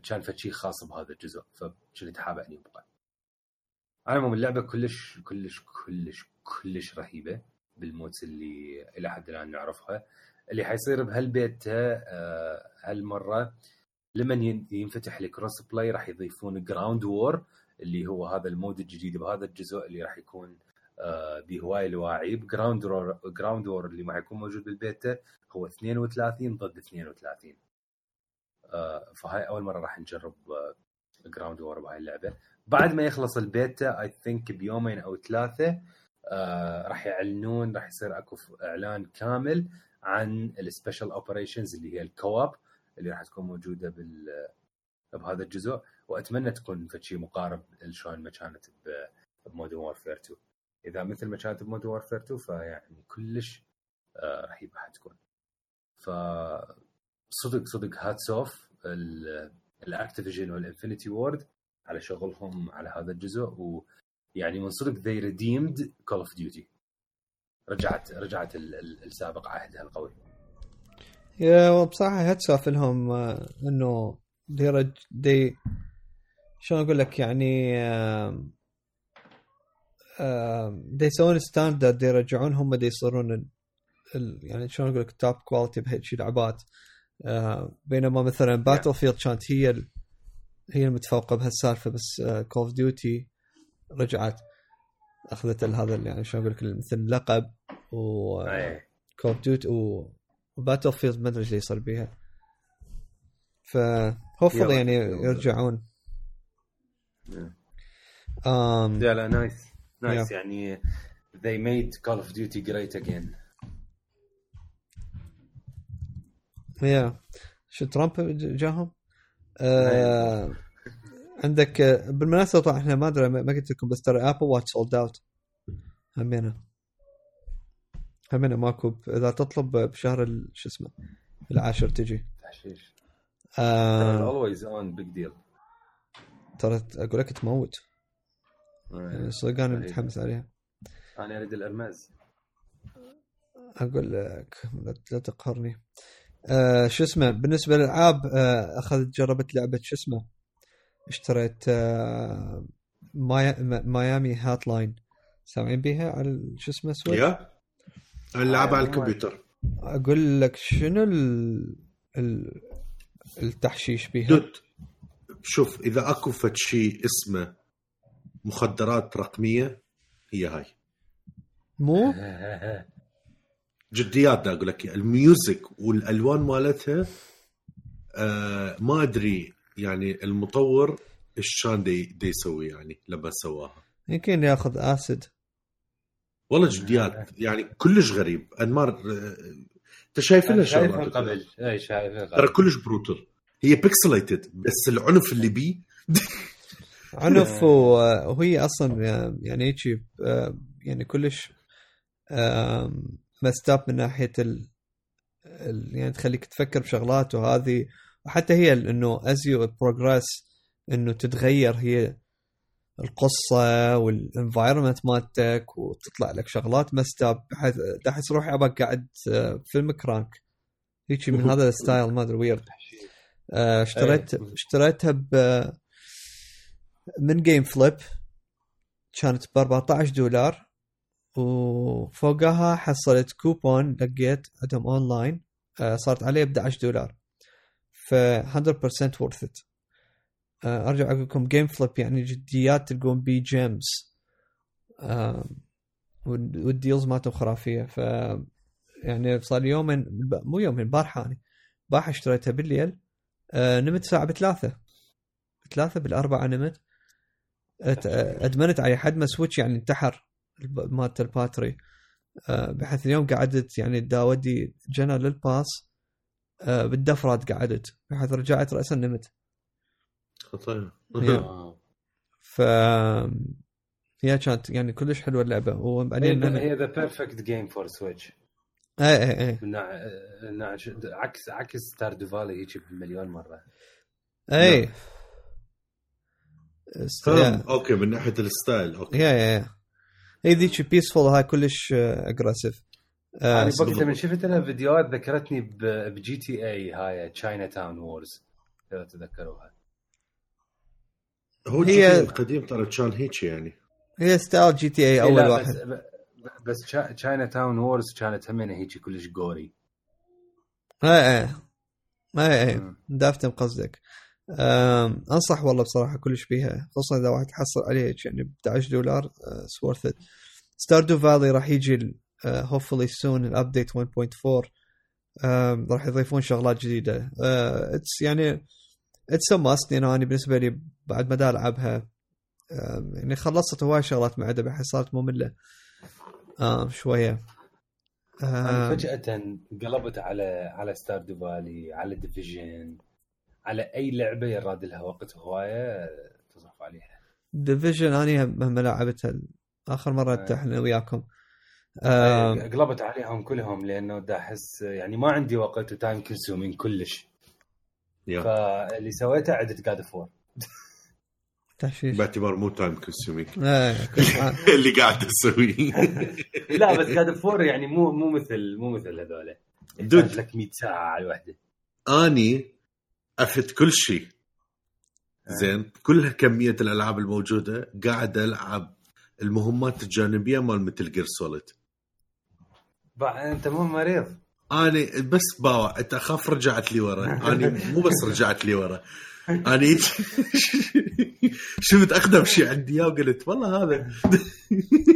كان فشي خاص بهذا الجزء فكنت حابب أني ابقى على العموم اللعبة كلش كلش كلش كلش رهيبة بال mode اللي إلى حد الآن نعرفها. اللي حيصير بهالبيت آه، هالمرة لمن ينفتح ال crossplay راح يضيفون Ground War اللي هو هذا ال mode الجديد بهذا الجزء اللي راح يكون آه، بهواي لواعيب Ground War Ground War اللي ما حيكون موجود بالبيتا هو 32 ضد 32 آه، فهاي أول مرة راح نجرب Ground War بهاي اللعبة. بعد ما يخلص ال beta I think بيومين أو ثلاثة آه راح يعلنون راح يصير أكو إعلان كامل عن ال special operations اللي هي ال co-op اللي راح تكون موجودة بال بهذا الجزء. وأتمنى تكون شيء مقارب لشلون ما كانت ب Modern Warfare 2 إذا مثل ما كانت ب Modern Warfare 2 فيعني كلش آه رهيبة حتكون. ف صدق صدق hats off ل Activision وال Infinity Ward على شغلهم على هذا الجزء ويعني من صدق they redeemed Call of Duty رجعت رجعت السابق عهدها القوي يا بصراحة hats off لهم آه، إنه دي شلون أقول لك يعني دي يسوون standard يرجعون هم دي يصيرون ال... يعني شلون أقول لك top quality بهيك لعبات. بينما مثلا Battlefield كانت هي ال... هي المتفوقة بهالسالفة بس Call of Duty رجعت أخذت هذا يعني شلون أقول لك مثل لقب و Call of Duty و Battlefield ما أدري إيش يصير بيها. ف hopefully يعني يرجعون. Um, لا لا nice nice يعني they made Call of Duty great again. يا شو ترامب جاهم؟ آه عندك بالمناسبة طبعا إحنا ما أدري ما قلت لكم بس ترى Apple Watch sold out همينة. همينة ماكو إذا تطلب بشهر شو اسمه العاشر تجي. تحشيش. Always on big deal ترى أقول لك تموت. صدق أنا متحمس عليها. أنا أريد الأرماز. أقول لك لا تقهرني. آه شو اسمه؟ بالنسبة للألعاب آه اخذت جربت لعبة شو اسمه؟ اشتريت آه Miami Hotline سامعين بيها؟ على شو اسمه Switch؟ Yeah. اللعبة على الكمبيوتر. أقول لك شنو ال... ال... التحشيش بيها؟ dude شوف إذا أكو فد شيء اسمه مخدرات رقمية هي هاي. مو؟ جديات أقول لك. ال music والألوان مالتها آه ما أدري يعني المطور إيش كان دي, دي يسوي يعني لما سواها. يمكن ياخذ acid. والله جديات. يعني كلش غريب. انمار آه، أنت شايف لها شغله قبل. أي شايفها قبل. ترى كلش brutal هي pixelated بس العنف اللي بيه عنف وهي أصلا يعني هيك يعني كلش messed up من ناحية ال... يعني تخليك تفكر بشغلات وهذه. وحتى هي إنه as you progress إنه تتغير هي القصة وال environment مالتك وتطلع لك شغلات messed up بحيث تحس روحي أبغى قاعد فيلم Crank هيك من هذا ال style ما أدري weird آه، اشتريت إيه. اشتريتها ب من GameFlip كانت ب 14 دولار وفوقها حصلت كوبون لقيت عندهم اونلاين آه، صارت عليه ب 11 دولار ف 100% worth it أرجع أقول لكم GameFlip يعني جديات تلقون بي games وال deals مالته خرافية ف يعني صار يومين مو يومين بارحه يعني بارحه اشتريتها بالليل آه نمت الساعة بثلاثة بثلاثة بالأربعة نمت. أدمنت على حد ما سويتش يعني انتحر مالت الباتري. آه بحيث اليوم قعدت يعني دا ودي جنى للباس آه بالدفرات قعدت بحيث رجعت راسا نمت خطير. ف هي كانت يعني كلش حلوة اللعبة وبعدين هي the perfect game for Switch اي اي اي عكس عكس Stardew Valley هيك بمليون مرة. اي. أوكي من ناحية ال style أوكي. yeah yeah هي ذيك peaceful هاي كلش aggressive آه يعني وقتها من شفت أنا فيديوهات ذكرتني ب GTA هاي Chinatown Wars اذا تتذكروها. هو هي- القديم ترى كان هيك يعني. هي style GTA إيه، أول واحد. بس, Chinatown Wars كانت همينة هيك كلش gory اي اي اي اي مم. definitely قصدك. أنصح والله بصراحة كلش بيها خصوصا إذا واحد حصل عليه يعني ب 11 دولار so worth it Stardew Valley راح يجي hopefully soon ال update 1.4 أم، راح يضيفون شغلات جديدة. it's يعني it's must يعني أنا بالنسبة لي بعد ما ألعبها يعني خلصت هواي شغلات معده بحيث صارت مملة. شوية. أنا فجأة قلبت على على Stardew Valley على Division على أي لعبة يراد لها وقت هواية تصرف عليها. Division اني مهما لعبتها. آخر مرة أي. إحنا وياكم. آم، قلبت عليهم كلهم لأنه دا أحس يعني ما عندي وقت و time consuming كلش. يا. فاللي سويته عدت جاد فور تحشيش باعتبار مو time consuming. اللي قاعد اسويه لا بس God of War يعني مو مو مثل مو مثل هذول dude. لك 100 ساعة على الوحدة. آني أفت كل شيء. زين كل كمية الألعاب الموجودة قاعد ألعب المهمات الجانبية مال Metal Gear Solid أنت مو مريض؟ اني بس باوع أنت اخاف رجعت لي ورا. اني مو بس رجعت لي ورا. اني شفت أقدم شيء عندي اياه وقلت والله هذا.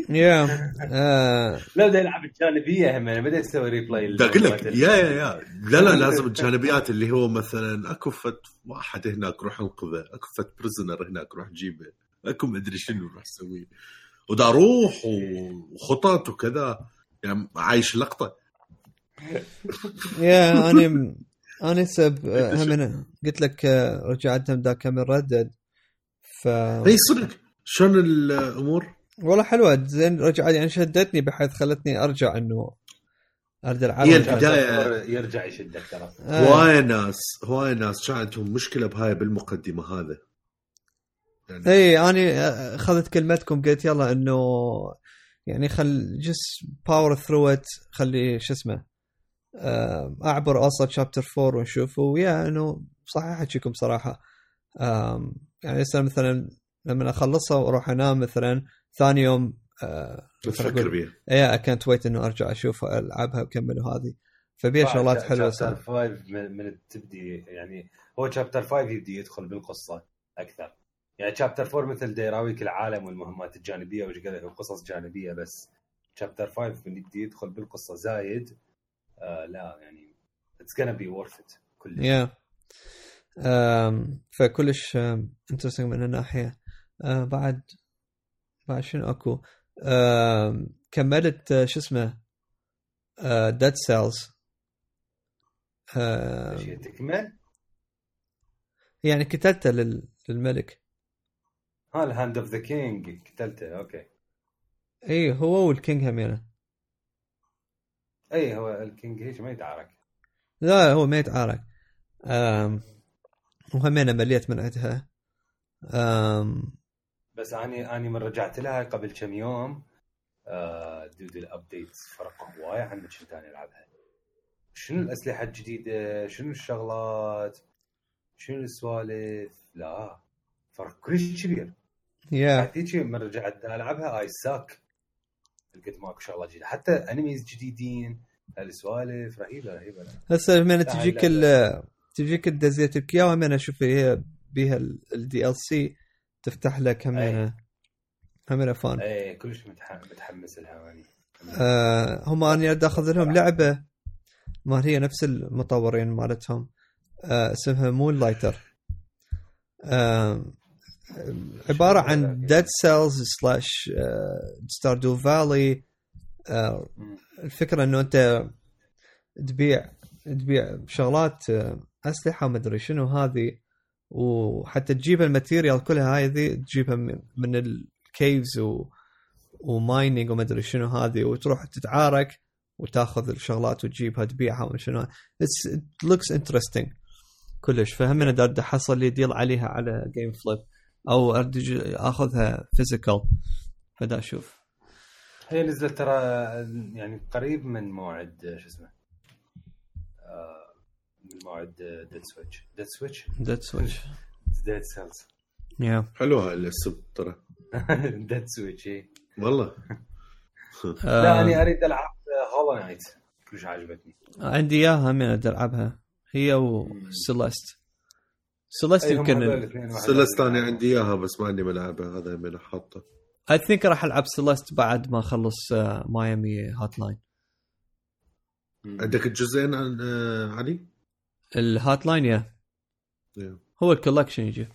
yeah آه، لا بدي العب الجانبية هم أنا بدي أسوي replay بدي أقول لك yeah yeah yeah. لا لا لازم الجانبيات اللي هو مثلا أكو فت واحد هناك روح انقذه أكو فت prisoner هناك روح جيبه أكو مدري شنو راح أسوي ودا أروح وخطط وكذا يعني عايش اللقطه yeah اني اني سب هم أنا قلت لك آه، رجعت ذاك من Red Dead. ف اي صدق. شلون الأمور؟ والله حلوة. زين رجعت يعني شدتني بحيث خلتني أرجع إنه أرد العب هي رجعت. البداية- يرجع يشدك ترى. آه، هواي ناس هواي ناس. كان عندهم مشكلة بهاي بالمقدمة هذا يعني اي اني آه، أخذت كلمتكم قلت يلا إنه يعني خل just power through it خلي شو اسمه أعبر اوصل chapter 4 ونشوف ويا إنه صحيح احكيكم صراحة. يعني هسه مثلا لما أخلصها وأروح أنام مثلا ثاني يوم آه، تفكر بيها. اي كانت ويت إنه أرجع أشوف العبها وأكمل وهذه فبيها شغلات حلوة شابتر صار 5 من, من تبدي يعني هو chapter 5 يبدي يدخل بالقصة أكثر. يعني chapter 4 مثل يراويك العالم والمهمات الجانبية وقصص جانبية بس. chapter 5 من يبدي يدخل بالقصة زايد. آه لا يعني اتس gonna بي worth it كلش. yeah فكلش interesting من الناحية. أه، بعد بعد شنو أكو؟ كملت أه، شو اسمه؟ Dead Cells تكمل؟ يعني كتلته لل- للملك. ها ال Hand of the King قتلته okay. اي هو وال King همينه اي هو ال King هيك ما يتعارك. لا هو ما يتعارك. أم، وهمينه مليت من عندها. بس اني اني من رجعت لها قبل كم يوم. آه dude ال update فرق هواي عن ما كنت أنا ألعبها. شنو الأسلحة الجديدة؟ شنو الشغلات؟ شنو السوالف؟ لا فرق كلش كبير. yeah هذيك من رجعت ألعبها اي لقيت ماكو شغله جديدة. حتى enemies جديدين. السوالف رهيبة رهيبة. هسه من لا، تجيك تجيك الدزيت لك اياها همينه شوف هي بيها ال DLC تفتح لك همينه همينه fun أي كلش متح- متحمس لها اني آه هم أنا اخذ لهم لعبة. ما هي نفس المطورين مالتهم. آه اسمها Moonlighter آه عبارة عن Dead Cells slash Stardew Valley. الفكرة إنه أنت تبيع تبيع شغلات آه، أسلحة ومدري شنو هذه وحتى تجيب ال material كلها هذه تجيبها من- من ال caves و و mining ومدري شنو هذه وتروح تتعارك وتاخذ الشغلات وتجيبها تبيعها ومن شنو. It looks interesting. كلش. فهم أنا دار حصل لي deal عليها على Gameflip أو أخذها physical فدا أشوف هي نزلت ترى يعني قريب من موعد شو اسمه آه، من موعد Dead Switch Dead Switch Dead Switch Dead Cells yeah حلوة هاي الاسم ترى. Dead Switch إيه. والله. لا آه، أنا أريد ألعب Hollow Knight كلش عجبتني عندي إياها من ألعبها. هي و Celeste هم يمكن Celeste. أنا عندي اياها بس ما عندي ملعبها هذا من حاطه I think راح العب Celeste بعد ما اخلص آه، Miami Hotline. عندك الجزئين عن آه، علي؟ ال Hotline yeah Yeah. هو ال collection يجي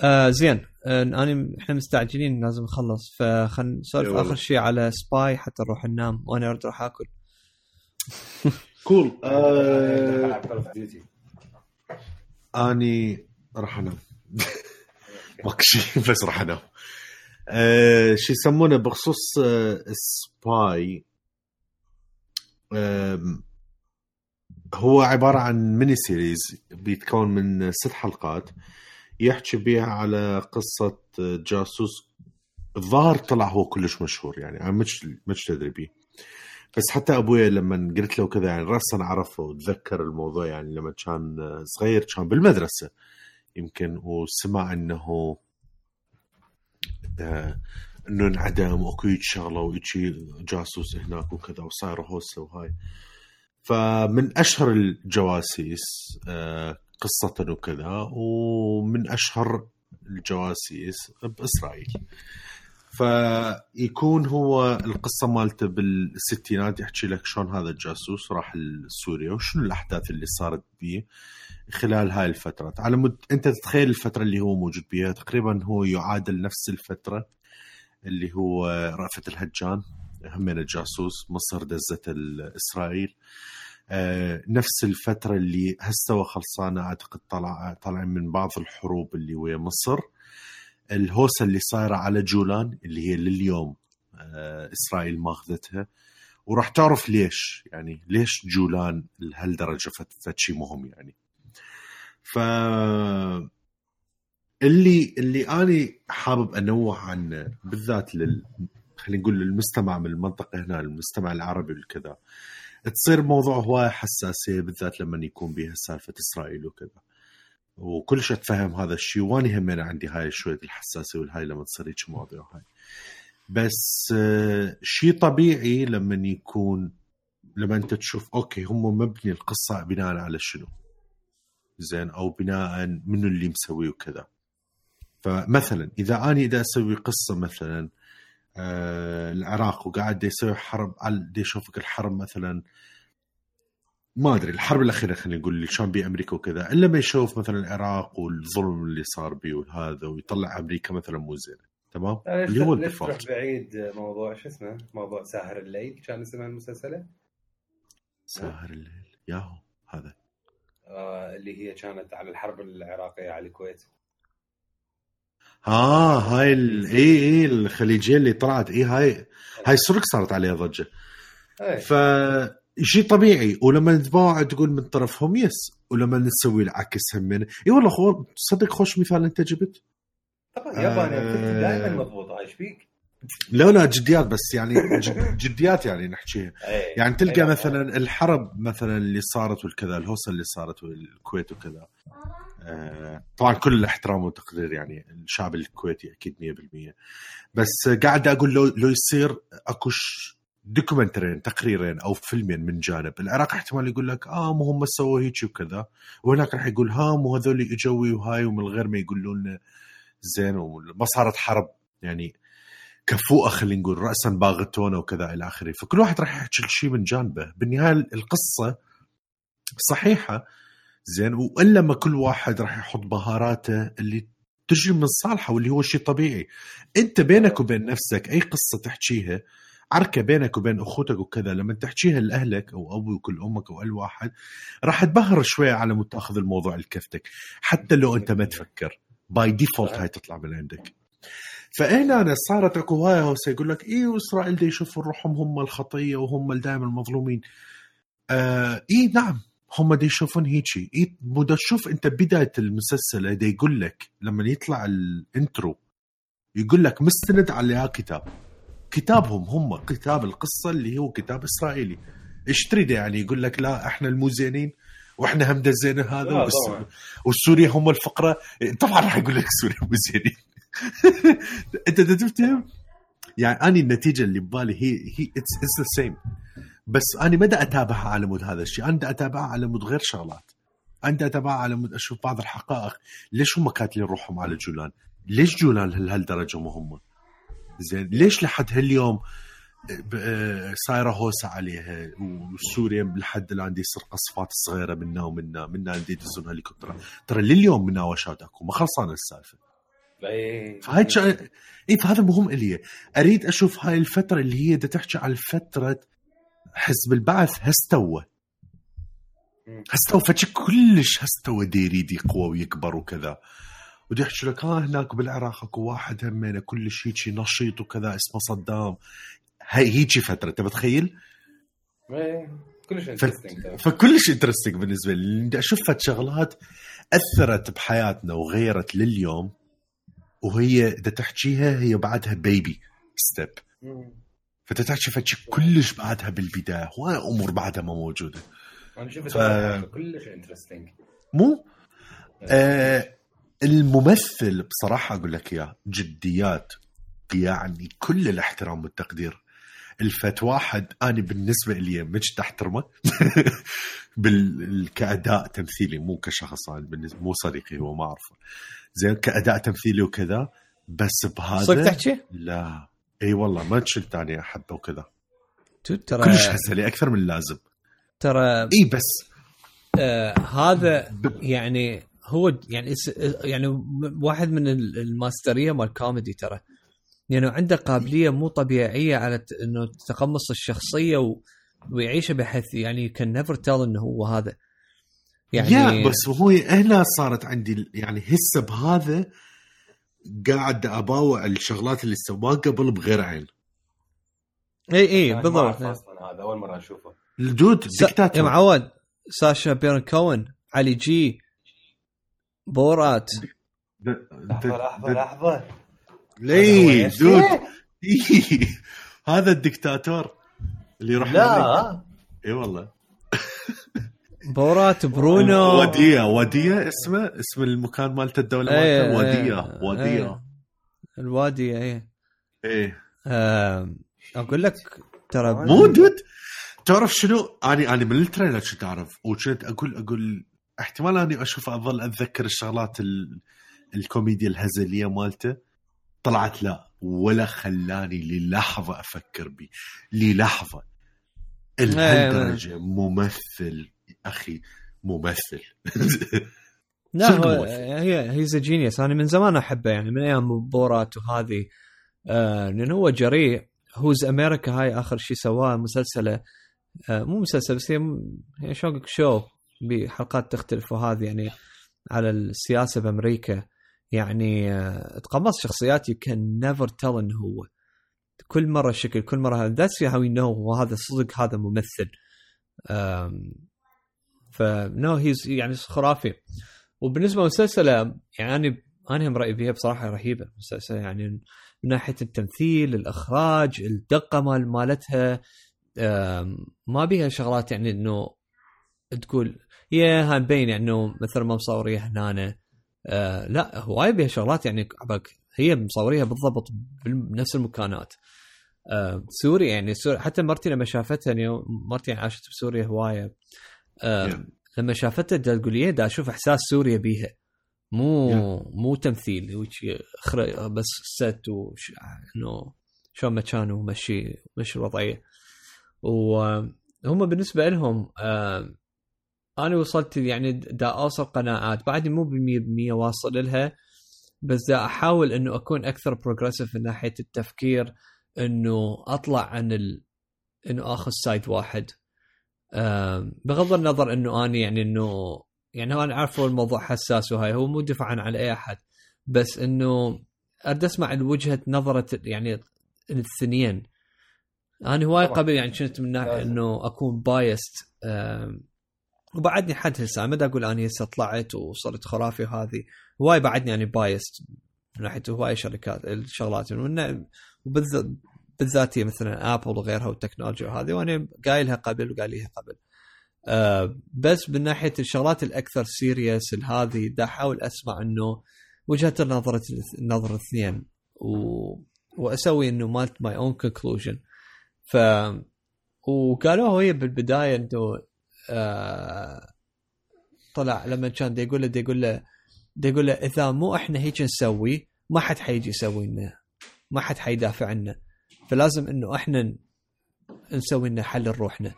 آه زين آه انا إحنا مستعجلين لازم نخلص فخلنا نسولف. اخر شيء على Spy حتى نروح ننام وأنا اريد أروح اكل Call of Duty. اني راح انام. ماكو شيء بس راح انام. آه شو يسمونه بخصوص آه Spy هو عبارة عن mini series بيتكون من ست حلقات. يحكي بيها على قصة جاسوس. الظاهر طلع هو كلش مشهور يعني أنا مش مش تدري بيه. بس حتى ابويا لما قلت له كذا يعني راسا عرفه وتذكر الموضوع يعني لما كان صغير كان بالمدرسة يمكن وسمع إنه آه إنه انعدم وأكو شغلة ويجي جاسوس هناك وكذا وصار هوسة وهاي. فمن أشهر الجواسيس آه قصة وكذا ومن أشهر الجواسيس بإسرائيل. فيكون هو القصة مالته بالستينات يحكي لك شلون هذا الجاسوس راح لسوريا وشنو الأحداث اللي صارت بيه خلال هاي الفترات على مد... أنت تتخيل الفترة اللي هو موجود بيها؟ تقريبا هو يعادل نفس الفترة اللي هو رأفت الهجان همين الجاسوس مصر دزت اسرائيل آه، نفس الفترة اللي هسه خلصانة أعتقد طلع طالعين من بعض الحروب اللي ويا مصر. الهوسة اللي صايرة على جولان اللي هي لليوم آه، إسرائيل ماخذتها. وراح تعرف ليش يعني ليش جولان لهالدرجة فت شيء مهم يعني. ف اللي اللي أنا حابب أنوه عنه بالذات لل خلينا نقول للمستمع من المنطقة هنا المستمع العربي والكذا تصير موضوع هواية حساسية بالذات لما يكون بها سالفة إسرائيل وكذا. وكلش أتفهم هذا الشيء واني همين عندي هاي شوية الحساسيه والهاي لما تصير هيك مواضيع هاي بس آه، شيء طبيعي لما يكون لما أنت تشوف أوكي هم مبني القصة بناء على شنو؟ زين أو بناء منو اللي مسويه وكذا. فمثلا إذا أنا اذا أسوي قصة مثلا آه العراق وقاعد يسوي حرب على يشوفك الحرب مثلا ما أدري الحرب الأخيرة خلينا نقول اللي كان بامريكا وكذا إلا ما يشوف مثلا العراق والظلم اللي صار بيه وهذا ويطلع أمريكا مثلا مو زينة تمام؟ ليش اللي هو الديفولت بعيد موضوع شو اسمه؟ موضوع ساهر الليل كان اسمها المسلسله ساهر الليل ياهو هذا. آه اللي هي كانت على الحرب العراقية على الكويت. آه هاي ال... اي اي الخليجية اللي طلعت. اي هاي هاي صدق صارت عليها ضجة. إيه. ف شيء طبيعي. ولما نتباوع تقول من طرفهم yes ولما نسوي العكس همين إي والله خو صدق خوش مثال أنت جبت. طبعا ياباني آه. دائما مضبوط إيش فيك؟ لا لا جديات بس يعني جد- جديات يعني نحكيها. إيه يعني تلقى إيه، مثلا الحرب مثلا اللي صارت والكذا الهوسة اللي صارت بالكويت وكذا. آه، طبعا كل الاحترام والتقدير يعني الشعب الكويتي أكيد 100% بس قاعد أقول لو لو يصير اكو documentary ين تقريرين أو فيلمين من جانب. العراق احتمال يقول لك آه مو هم سووا هيك وكذا. وهناك راح يقول ها مو هذول إجوا وهاي ومن غير ما يقولوا لنا زين وما صارت حرب. يعني كفوءة خلينا نقول راسا باغتونة وكذا إلى آخره. فكل واحد راح يحكي الشيء من جانبه. بالنهاية القصة صحيحة زين وإلا ما كل واحد راح يحط بهاراته اللي تجي من صالحه واللي هو شيء طبيعي. أنت بينك وبين نفسك أي قصة تحكيها عركة بينك وبين أخوتك وكذا لما تحكيها لأهلك أو أبوك أمك أو أي واحد راح تبهر شوية على مود تاخذ الموضوع لكفتك حتى لو أنت ما تفكر. by default هاي تطلع من عندك. فهنا صارت اكو هوايه هوسة يقول لك إيه واسرائيل دي يشوفوا روحهم هم الخطية وهم دائما المظلومين. آه إيه نعم هم دي يشوفون هيجي. بدا تشوف أنت بداية المسلسل دي يقول لك لما يطلع ال intro يقول لك مستند على كتاب. كتابهم هم كتاب القصة اللي هو كتاب إسرائيلي. إيش تريد يعني؟ يقول لك لا إحنا المو زينين وإحنا هم دزينا هذا. والسوريا هم الفقرة. طبعا راح يقول لك سوريا مو زينين. أنت تفتهم يعني اني النتيجة اللي ببالي هي هي it's the same بس أنا ما دا أتابعها على مود هذا الشيء. أنا أتابعها على مود غير شغلات. أنا أتابعها على مود أشوف بعض الحقائق. ليش هم كاتلين روحهم على جولان؟ ليش جولان لهالدرجه مهمة؟ زين. ليش لحد هاليوم آه، صايرة هوسة عليها وسوريا لحد الآن دي يصير قصفات صغيرة منا ومنا منا دي يدزون هليكوبتر ترى لليوم مناوشات أكو ما خلصانه السالفة. إيه. فهاي شا... اي فهذا مهم إلي. أريد أشوف هاي الفترة اللي هي دا تحكي عن فترة حزب البعث هستوى. هستوى فشي كلش هستوى دي يريد يقوى ويكبر وكذا. يحكي لك ها هناك بالعراق أكو واحد همينه كلش هيجي نشيط وكذا اسمه صدام. هيجي فترة أنت متخيل؟ إيه. كلش. interesting فكلش interesting بالنسبة لي. بدي فد شغلات أثرت بحياتنا وغيرت لليوم وهي دا تحكيها هي بعدها baby step فانت تحكي فد شي كلش بعدها بالبداية هواي أمور بعدها ما موجودة. أنا شفت ف- ف... كلش interesting مو؟ آه الممثل بصراحة أقول لك إياه جديات يعني كل الاحترام والتقدير. الفت واحد أنا بالنسبة لي مش احترمه بال... كأداء تمثيلي مو كشخص أنا بالنسبة مو صديقي هو ما أعرفه. زين كأداء تمثيلي وكذا بس بهذا صدق تحكي؟ لا. إي والله ما شلت اني أحبه وكذا. ترى كلش هزه لي أكثر من اللازم. ترى إي بس. آه هذا يعني هو يعني يعني واحد من ال- الماسترية مال كوميدي ترى. يعني عنده قابلية مو طبيعية على إنه تقمص الشخصية و... ويعيشها بحيث يعني كان نيفر تيل إنه هو هذا. يعني يا بس هو هنا صارت عندي يعني هسه بهذا قاعد أباوع الشغلات اللي سواها قبل بغير عين. إي إي بالضبط. هذا أول مرة أشوفه. الدود س... يا دكتاتور معود ساشا بيرن كوين علي جي بورات. لحظة لحظة لحظة. ليه؟ دود؟ إيه. هذا الدكتاتور اللي يروح لا. اي والله. بورات برونو. ودية ودية اسمه اسم المكان مالته الدولة إيه، مالته. إيه، ودية ودية. إيه. الوادي اي إيه. آه أقول لك ترى مو dude تعرف شنو؟ اني اني من ال trailer كنت اعرف وكنت أقول أقول احتمال اني أشوف اظل اتذكر الشغلات ال... الكوميديا الهزلية مالته. طلعت لا ولا خلاني للحظة أفكر بي للحظة. لهالدرجه ممثل أخي ممثل. لا هو. هي he's genius أنا من زمان أحبه يعني من أيام بورات وهذه. آه لأن هو جريء. Who Is America هاي آخر شيء سواه مسلسلة. آه مو مسلسل بس هي شلون show. بحلقات تختلف وهذه يعني على السياسة بأمريكا. يعني آه تقمص شخصيات you can never tell انه هو. كل مرة شكل كل مرة that's how no وهذا صدق هذا ممثل. ف no he's يعني خرافي. وبالنسبة للمسلسل يعني أنا هم رأيي فيها بصراحة رهيبة. المسلسل يعني من ناحية التمثيل الإخراج الدقة مال مالتها ما بيها شغلات يعني إنه تقول يا ها مبين يعني إنه مثل ما مصورية هنا آه لا هواي بيها شغلات يعني عبالك هي مصوريها بالضبط بنفس المكانات. آه سوريا يعني سوريا حتى مرتي لما شافتها يعني مرتي يعني عاشت بسوريا هواية. آه Yeah. لما شافتها دا تقول لي دا أشوف إحساس سوريا بيها. مو Yeah. مو تمثيل بس ست وش إنه شلون ما كانوا مشي مشي الوضعيه وهم بالنسبة لهم آه أنا وصلت يعني دا أوصل قناعات بعدني مو بالمية بالمية واصل لها بس دا أحاول إنه أكون أكثر بروجريسيف من ناحية التفكير إنه أطلع عن ال... إنه آخذ side واحد بغض النظر إنه اني يعني إنه يعني هو أنا عارف هو الموضوع حساس وهاي هو مو دفاعا عن أي أحد بس إنه أريد أسمع وجهة نظرة يعني الاثنين أنا هواي. قبل يعني كنت من ناحية لازم. إنه أكون biased وبعدني حد هسه ما أقول اني هسه طلعت وصرت خرافي وهذه. هواي بعدني يعني biased من ناحية هواي شركات الشغلات. وبالذات بالذات هي مثلا ابل وغيرها والتكنولوجيا وهذه وأنا قايلها قبل وقايلها قبل. آه بس من ناحية الشغلات الأكثر serious هذه دا أحاول أسمع إنه وجهة النظر النظر الاثنين. و... وأسوي إنه مالت my own conclusion ف وقالوا هي بالبداية إنه آه طلع لما كان دي يقول له دي يقول له دي يقول له إذا مو إحنا هيك نسوي ما حد حيجي يسوي لنا ما حد حيدافع عنا فلازم إنه إحنا نسوي لنا حل لروحنا.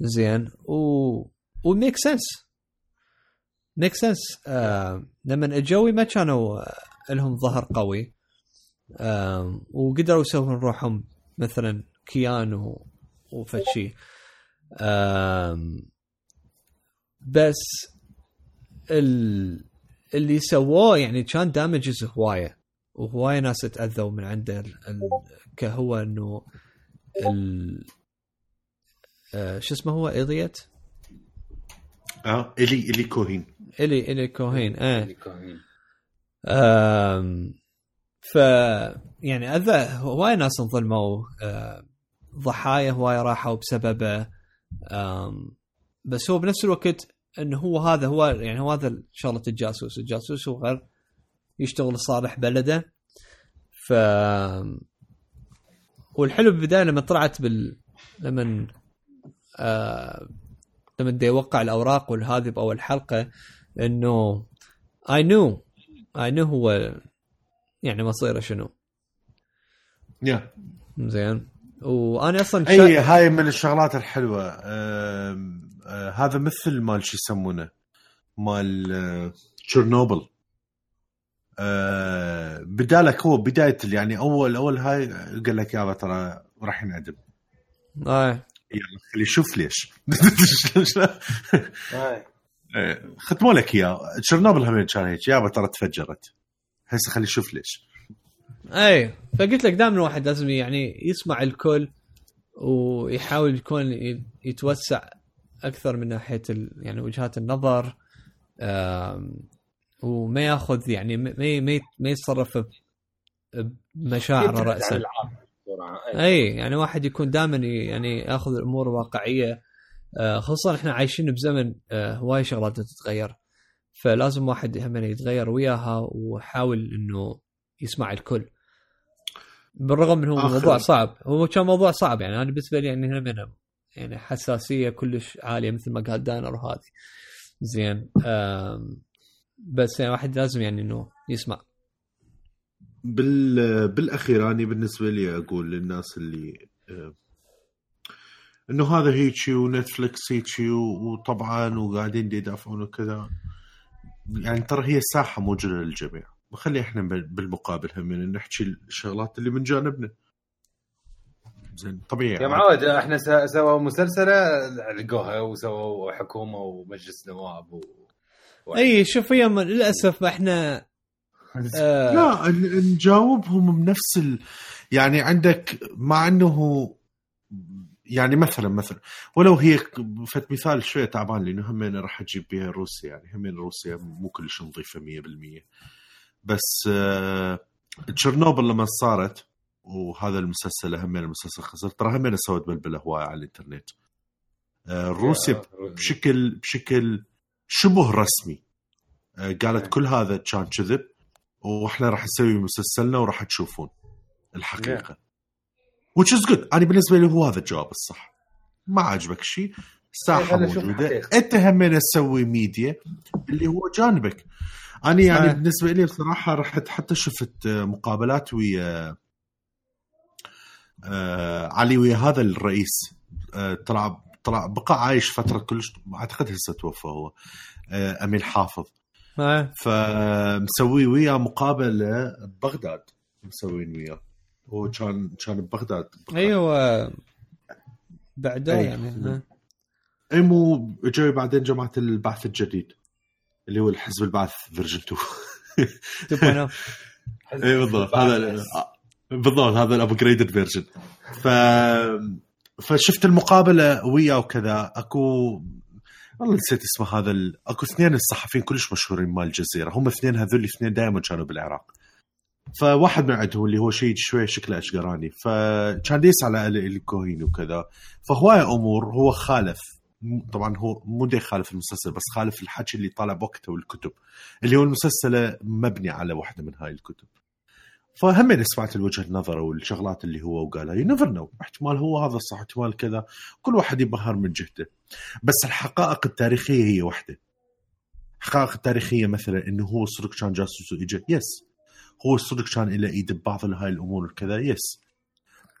زين. و make sense make sense لما اجوا ما كانوا لهم ظهر قوي. آه وقدروا يسوون روحهم مثلا كيان و... بس ال... اللي سووه يعني كان دامجز هواية. وهواية ناس تأذوا من عنده. ال... ال... كهو إنه ال... آه شو اسمه هو؟ اليت آه الي إلي كوهين. الي إلي كوهين آه. اللي كوهين. آم، ف يعني أذى هواي ناس انظلموا. آه، ضحايا هواي راحوا بسببه. بس هو بنفس الوقت إنه هو هذا هو يعني هو هذا شغله الجاسوس، الجاسوس هو غير يشتغل لصالح بلده. ف والحلو بالبداية لما طلعت بال لما آه... لما بدي يوقع الأوراق والهذه باول حلقه إنه اي نو اي نو هو يعني مصيره شنو. يا زين. وأنا أصلا أي. هاي من الشغلات الحلوة. آم، آه هذا مثل مال شو يسمونه؟ مال آه، تشيرنوبل. آه بدالك هو بداية يعني أول أول هاي قال لك يابا ترى راح ينعدم. آه. يلا خلي يشوف ليش. آه، ختموا لك اياه تشيرنوبل هم كان هيك. يابا ترى تفجرت. هسه خلي يشوف ليش. اي فقلت لك دائما الواحد لازم يعني يسمع الكل ويحاول يكون يتوسع أكثر من ناحية. يعني وجهات النظر وما ياخذ يعني ما ما يتصرف بمشاعره راسا. اي يعني واحد يكون دائما يعني ياخذ الأمور واقعية آه، خصوصا إحنا عايشين بزمن آه، هواي شغلات تتغير فلازم واحد هم يتغير وياها ويحاول إنه يسمع الكل. بالرغم من هو آخر- موضوع صعب. هو كان موضوع صعب يعني. أنا بالنسبة لي يعني هم أنا يعني حساسية كلش عالية مثل ما قال دانر وهذه زين. بس يعني واحد لازم يعني إنه يسمع. بال بالاخير اني بالنسبة لي أقول للناس اللي إنه هذا هيجي ونتفلكس هيجي وطبعا وقاعدين دي يدافعون وكذا. يعني ترى هي ساحة موجوده للجميع. وخلي إحنا بال- بالمقابل هم نحكي الشغلات اللي من جانبنا. زين طبيعي. يا معود إحنا س- سووا مسلسلة لقوها وسووا حكومة ومجلس نواب و... أي شوف هي م- للاسف إحنا آه لا نجاوبهم بنفس ال... يعني عندك مع إنه يعني مثلا مثلا ولو هي فت مثال شوية تعبان لأنه همين راح أجيب بها روسيا يعني همين روسيا مو كلش نظيفة 100% بس آه تشيرنوبل لما صارت وهذا المسلسل همين المسلسل خسر ترى همين سوت بلبله هوايه على الإنترنت. آه روسيا بشكل بشكل شبه رسمي. آه، قالت كل هذا كان كذب وإحنا راح نسوي مسلسلنا وراح تشوفون الحقيقة. which is good. أنا بالنسبة لي هو هذا الجواب الصح. ما عجبك شيء ساحة خلينا نشوف موجودة. أنت همين تسوي ميديا اللي هو جانبك. أنا يعني صحيح. بالنسبة لي بصراحة رحت حتى شفت آه، مقابلات ويا آه علي ويا هذا الرئيس آه طلع طلع بقى عايش فترة كلش أعتقد هسه توفى هو آه امين حافظ آه. فمسوي وياه مقابلة ببغداد مسوين وياه هو كان كان ببغداد أيوه بعده أي. يعني. اي مو جاي بعدين جماعة البعث الجديد اللي هو الحزب البعث version 2 2.0. اي بالضبط. هذا بالضبط هذا ال upgraded version ف فشفت المقابلة وياه وكذا. اكو والله نسيت اسمه هذا ال... أكو اثنين الصحفيين كلش مشهورين مال الجزيرة. هم اثنين هذول الاثنين دائما كانوا بالعراق. فواحد من عندهم اللي هو شيء شوي شكله أشقراني. فكان يسال على ال- الكوهين وكذا. فهواية أمور هو خالف طبعا هو مو دا يخالف المسلسل بس خالف الحكي اللي طالع بوقته والكتب اللي هو المسلسل مبني على واحدة من هاي الكتب. فهم سمعت الوجهة نظره والشغلات اللي هو وقالها. you never know احتمال هو هذا الصح احتمال كذا. كل واحد يبهر من جهته. بس الحقائق التاريخية هي واحدة. الحقائق التاريخية مثلا إنه هو صدق كان جاسوس واجا yes هو صدق كان له إيد ببعض هاي الأمور وكذا. yes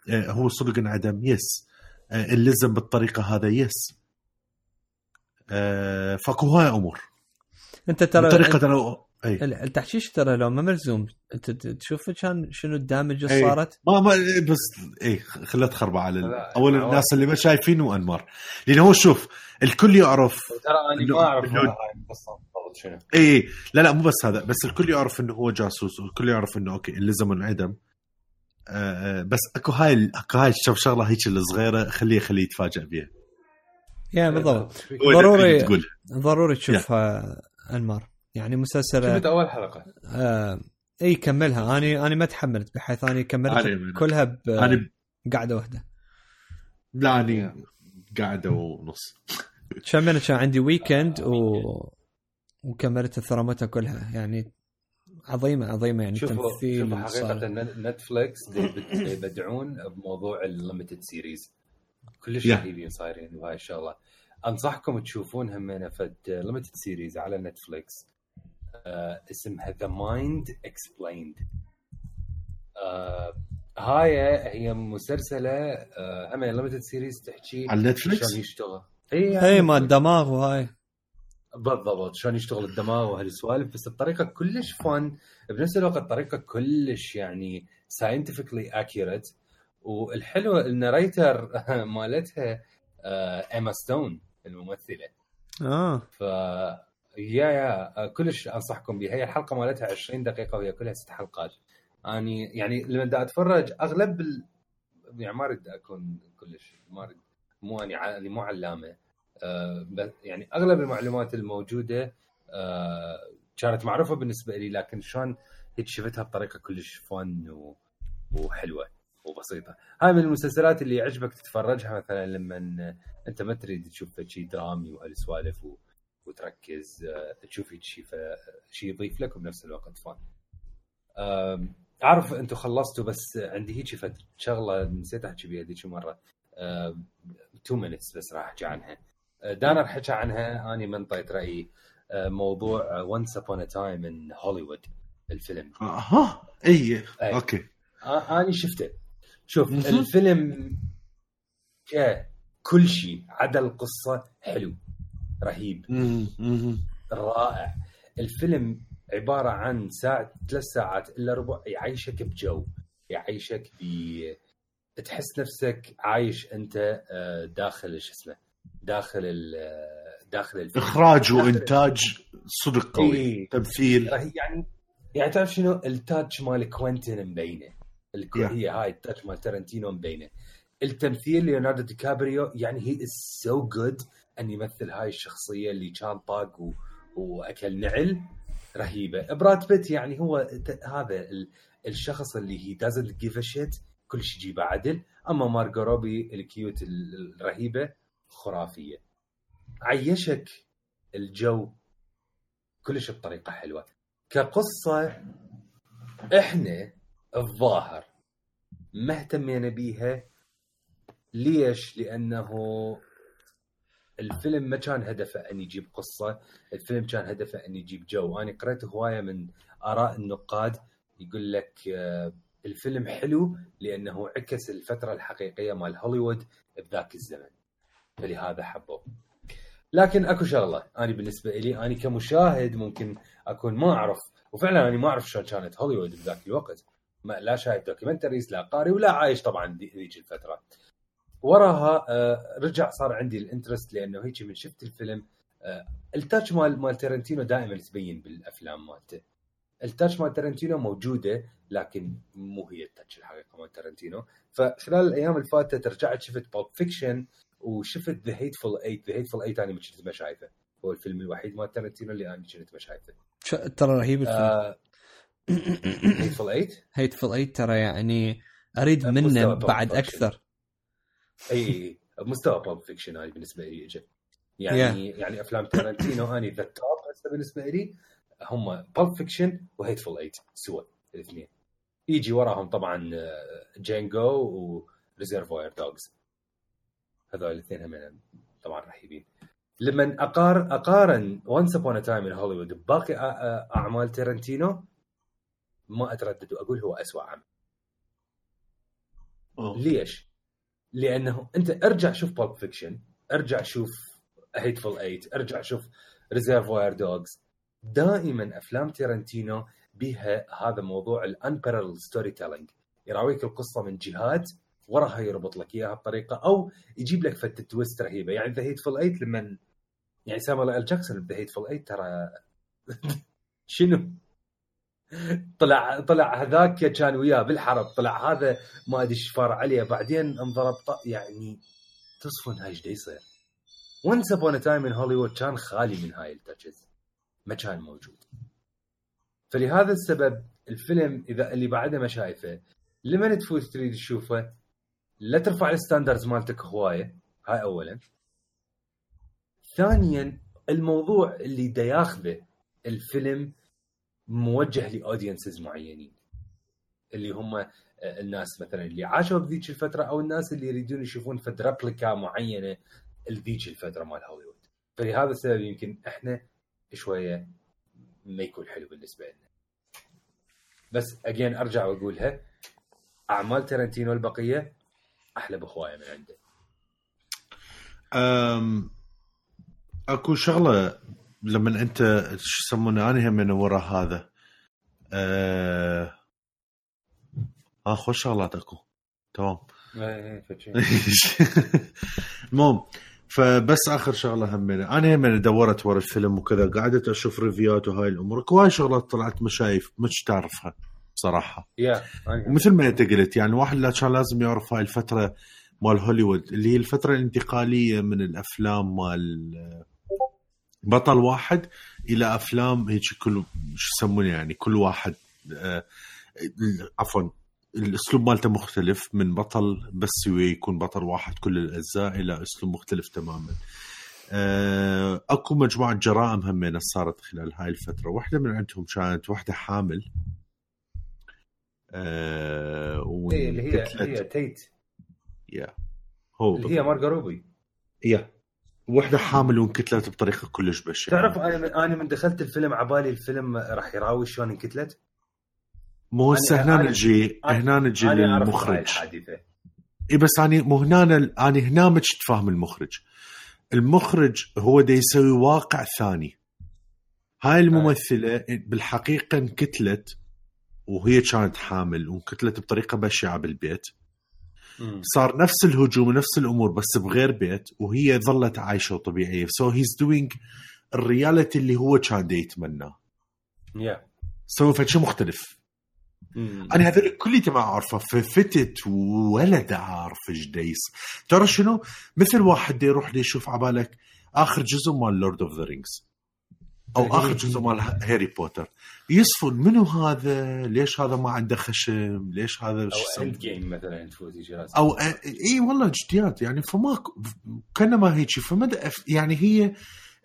آه، هو صدق انعدم. yes آه، اللزم بالطريقة هذا. yes آه، فاكو هاي أمور. أنت ترى ترى أي. ال- التحشيش ترى لو ما ملزوم انت ت- تشوف كان شنو ال damage اللي. صارت؟ ما ما بس أي خليها تخرب على اول. الناس اللي ما شايفين وأنمار. لأن هو شوف الكل يعرف ترى أنا ما أعرف إنه- هاي القصة بالضبط شنو. أي. لا لا مو بس هذا بس الكل يعرف إنه هو جاسوس والكل يعرف إنه أوكي اللزم انعدم آه آه، بس أكو هاي أكو هاي الشغ- شغله هيك الصغيرة خليه خليه يتفاجئ بها يا بالضبط. هو ضروري. تقول. ضروري تشوفها انمار يعني مسلسل شفت أول حلقة؟ آه إي كملها. أنا أنا ما تحملت بحيث اني كملت أنا- كلها ب- أنا قعده واحدة. لا اني قاعدة ونص. عشان أنا كان عندي weekend و... وكملت الثرامتها كلها. يعني عظيمة عظيمة. يعني شوفوا تمثيل شوفوا حقيقة نتفلكس دي بت- دي يبدعون بموضوع ال limited series كلش Yeah. رهيبين صايرين وهاي الشغله أنصحكم تشوفون همينه فد limited series على نتفلكس آه اسمها The Mind, Explained هاي هي مسلسلة آه هم limited series تحكي على نتفلكس شلون يشتغل. اي اي ما الدماغ وهاي. بالضبط شلون يشتغل الدماغ وهالسوالف بس الطريقة كلش فن بنفس الوقت الطريقة كلش يعني scientifically accurate والحلوه ال narrator مالتها آه، ايما ستون الممثلة. آه. ف yeah yeah آه، كلش أنصحكم بها هي الحلقة مالتها 20 دقيقة وهي كلها ست حلقات. أني يعني لما دا أتفرج أغلب ال... يعني ما أريد أكون كلش ما أريد مو أني أني مو علامة. آه بس يعني أغلب المعلومات الموجودة آه كانت معروفة بالنسبة لي لكن شلون هيك شفتها بطريقة كلش فن و... وحلوة. وبسيطه هاي من المسلسلات اللي يعجبك تتفرجها مثلا لما أنت ما تريد تشوف شيء درامي وهالسوالف. وتركز آه، تشوف شيء فشيء يضيف لك وبنفس الوقت. فن. أعرف أنتم خلصتوا بس عندي هيك شغلة نسيت احكي بيها ذيك مرة. 2 minutes بس راح أحكي عنها. آه، دانر حكى عنها. أني من طيت رأيي. آه، موضوع Once Upon a Time in Hollywood الفيلم. ها اي أي. أوكي. أني شفته. شوف. الفيلم كل شيء عدا القصة حلو رهيب. رائع. الفيلم عبارة عن ساعة ثلاث ساعات إلا ربع يعيشك بجو يعيشك ب تحس نفسك عايش أنت آه، داخل شو اسمه داخل ال داخل الفيلم. إخراج وإنتاج صدق قوي إيه. تمثيل. يعني يعني تعرف شنو؟ ال touch مال كوينتين مبينة. الك- Yeah. هي هاي ال touch مال تارنتينو مبينة. التمثيل ليوناردو دي كابريو يعني he is so good أن يمثل هاي الشخصية اللي كان طاق و... وأكل نعل رهيبة. براد بيت يعني هو ت- هذا ال... الشخص اللي he doesn't give a shit كل شيء يجيبه عدل. أما مارجو روبي ال cute ال- الرهيبة خرافية. عيشك الجو كلش بطريقة حلوة. كقصة إحنا الظاهر ما اهتمينا بيها ليش؟ لأنه الفيلم ما كان هدفه أن يجيب قصة، الفيلم كان هدفه أن يجيب جو، أنا قريت هواية من آراء النقاد يقول لك آه، الفيلم حلو لأنه عكس الفترة الحقيقية مال هوليوود بذاك الزمن. فلهذا حبوه. لكن أكو شغلة أنا بالنسبة لي أنا كمشاهد ممكن أكون ما أعرف وفعلا أنا ما أعرف شلون كانت هوليوود بذاك الوقت ما لا شايف documentaries لا قاري ولا عايش طبعا ذي- ذيك الفترة. وراها آه، رجع صار عندي ال interest لأنه هيك من شفت الفيلم آه، ال touch مال مال تارنتينو دائما تبين بالأفلام مالته. ال touch مال تارنتينو موجودة لكن مو هي ال touch الحقيقة مال تارنتينو. فخلال الأيام اللي فاتت رجعت شفت Pulp Fiction وشفت The Hateful Eight The Hateful Eight أنا ما كنت ما شايفه. هو الفيلم الوحيد مال تارنتينو اللي أنا كنت ما شايفه. ترى رهيب الفيلم. آه، Hateful Eight Hateful Eight ترى يعني أريد مستوى منه بعد. أكثر. إي بمستوى Pulp Fiction هاي بالنسبة لي اجى يعني yeah. يعني أفلام تارنتينو أني the top هسه بالنسبة لي هم Pulp Fiction و Hateful Eight سوا الاثنين. يجي وراهم طبعا Django و Reservoir Dogs هذول الاثنين هم طبعا رهيبين. لما اقار أقارن Once Upon a Time in Hollywood بباقي أعمال تارنتينو ما أتردد وأقول هو اسوء عمل ليش؟ لأنه أنت ارجع شوف Pulp Fiction ارجع شوف Hateful Eight ارجع شوف Reservoir Dogs دائما أفلام تيرنتينو بها هذا موضوع ال unparallel storytelling يراويك القصة من جهات وراها يربط لك إياها بطريقة أو يجيب لك فد twist رهيبة. يعني The Hateful Eight لما يعني سامويل ال جاكسون ب The Hateful Eight ترى شنو؟ طلع طلع هذاك كان وياه بالحرب طلع هذا ما أدري إيش فار عليه. بعدين انضرب يعني تصفن هاي إيش يصير؟ Once Upon a Time in Hollywood كان خالي من هاي ال touches ما كان موجود. فلهذا السبب الفيلم إذا اللي بعده ما شايفه لما تفوت تريد تشوفه لا ترفع ال standards مالتك هواية. هاي اولا. ثانيا الموضوع اللي دا ياخذه الفيلم موجه ل audiences معينين. اللي هم الناس مثلا اللي عاشوا بذيك الفترة أو الناس اللي يريدون يشوفون فد replica معينة لذيك الفترة مال هوليوود. فلهذا السبب يمكن إحنا شوية ما يكون حلو بالنسبة لنا. بس اجين أرجع وأقولها أعمال ترنتينو البقية أحلى بهوايه من عنده. أم أكو شغلة لما انت شو يسمونه أنا هم من ورا هذا. أه... آه خوش شغلات أكو. تمام. إيه، إيه، المهم فبس آخر شغلة همينه أنا هم دورت ورا الفيلم وكذا قعدت أشوف ريفيوات وهاي الأمور. هواي شغلات طلعت مشايف مش تعرفها بصراحة. yeah. ومثل ما أنت قلت يعني واحد لا كان لازم يعرف هاي الفترة مال هوليوود اللي هي الفترة الانتقالية من الأفلام مال بطل واحد إلى أفلام هيك كل شو يسمونه يعني كل واحد آه عفوا الأسلوب مالته مختلف من بطل بس يكون بطل واحد كل الأجزاء إلى أسلوب مختلف تماما. آه أكو مجموعة جرائم همين صارت خلال هاي الفترة، واحدة من عندهم كانت واحدة حامل. آه إيه اللي هي هي تيت. يا هو اللي هي مارجا روبي. يا وحده حامل وانكتلت بطريقة كلش بشعة. تعرف أنا أنا من دخلت الفيلم عبالي الفيلم راح يراوي شلون انكتلت؟ مو هسه هنا نجي هنا نجي للمخرج. إي بس اني مو هنا اني هنا مش تفهم المخرج. المخرج هو دا يسوي واقع ثاني. هاي الممثلة بالحقيقة انكتلت وهي كانت حامل وانكتلت بطريقة بشعة بالبيت. صار نفس الهجوم ونفس الأمور بس بغير بيت وهي ظلت عايشة وطبيعيه so he's doing الرياليتي اللي هو كان يتمناه yeah. سوى فشي مختلف. مم. أنا هذول كليتي ما أعرفه. ففتت ولد عارف إيش ديس ترى شنو؟ مثل واحد يروح يشوف عبالك آخر جزء مال لورد اوف ذا رينجز أو إيه. آخر جزء مال هاري بوتر. يصفن منو هذا؟ ليش هذا ما عنده خشم؟ ليش هذا أو اند جيم مثلا أو اي والله جديات يعني فما كانما هيك فما يعني هي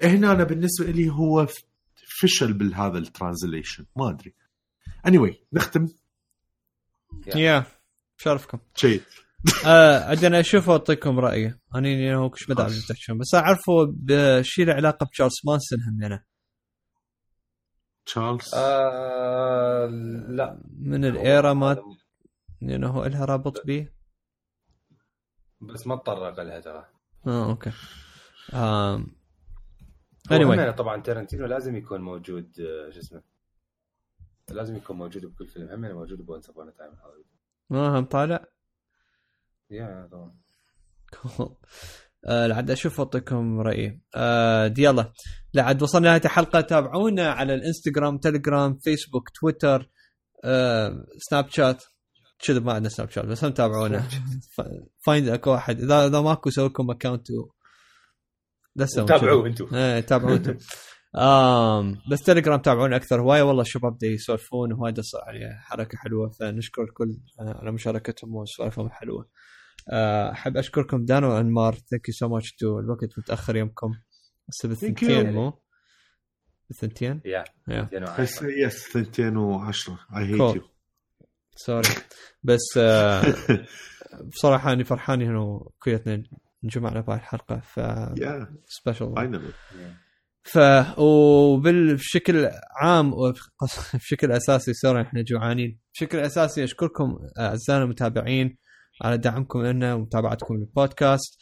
هنا أنا بالنسبة لي هو فشل بالهذا ال translation ما أدري. اني anyway, نختم. يا شرفكم شيء آه عندنا أشوف واعطيكم رأيي. أنا هو كش تحكون بس أعرفه بشيء له علاقة بتشارلز مانسون هم يعني. تشارلز؟ آه لا. من ال era ما لأنه هو لها رابط به بس ما تطرق لها ترى. آه okay. آم... anyway. طبعا ترنتينو لازم يكون موجود آه، شو اسمه لازم يكون موجود بكل فيلم. هم موجود ب Once Upon a Time. Hollywood ما هم طالع؟ yeah طبعا. آه لعد أشوف أعطيكم رأيي. آه يلا. لعد وصلنا لنهايه الحلقة تابعونا على الإنستغرام تليجرام فيسبوك تويتر آه سناب شات. كذا ما عندنا سناب شات بس هم تابعونا. فايند أكو واحد اذا إذا ماكو سوي لكم account تابعوه أنتم إيه تابعوه أنتم آم بس تليجرام تابعونا أكثر. هواية والله الشباب دي يسولفون. وهوايد يعني حركة حلوة. فنشكر الكل آه، على مشاركتهم وسوالفهم الحلوه آه، أحب أشكركم دان وانمار thank you so much too الوقت متأخر يومكم. هسه بالثنتين. مو؟ بالثنتين؟ yeah yeah 210. yes 210 I hate. you sorry بس آه، بصراحة أني فرحان إنه كليتنا انجمعنا بهاي الحلقة ف special finally ف وبالشكل عام وبشكل أساسي sorry إحنا جوعانين. بشكل أساسي أشكركم أعزائنا المتابعين. على دعمكم لنا ومتابعتكم للبودكاست.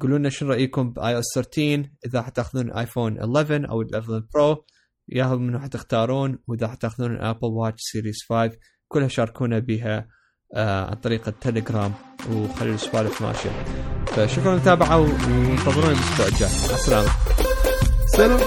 قولوا لنا شو رأيكم ب iOS 13 إذا حتأخذون آيفون 11 أو 11 Pro. ياهو منو حتختارون وإذا حتأخذون ال Apple Watch Series 5 كلها شاركونا بها آه عن طريق التليجرام وخلوا السوالف ماشية. فشكرا للمتابعة وانتظرونا الأسبوع الجاي. مع السلامة. سلام.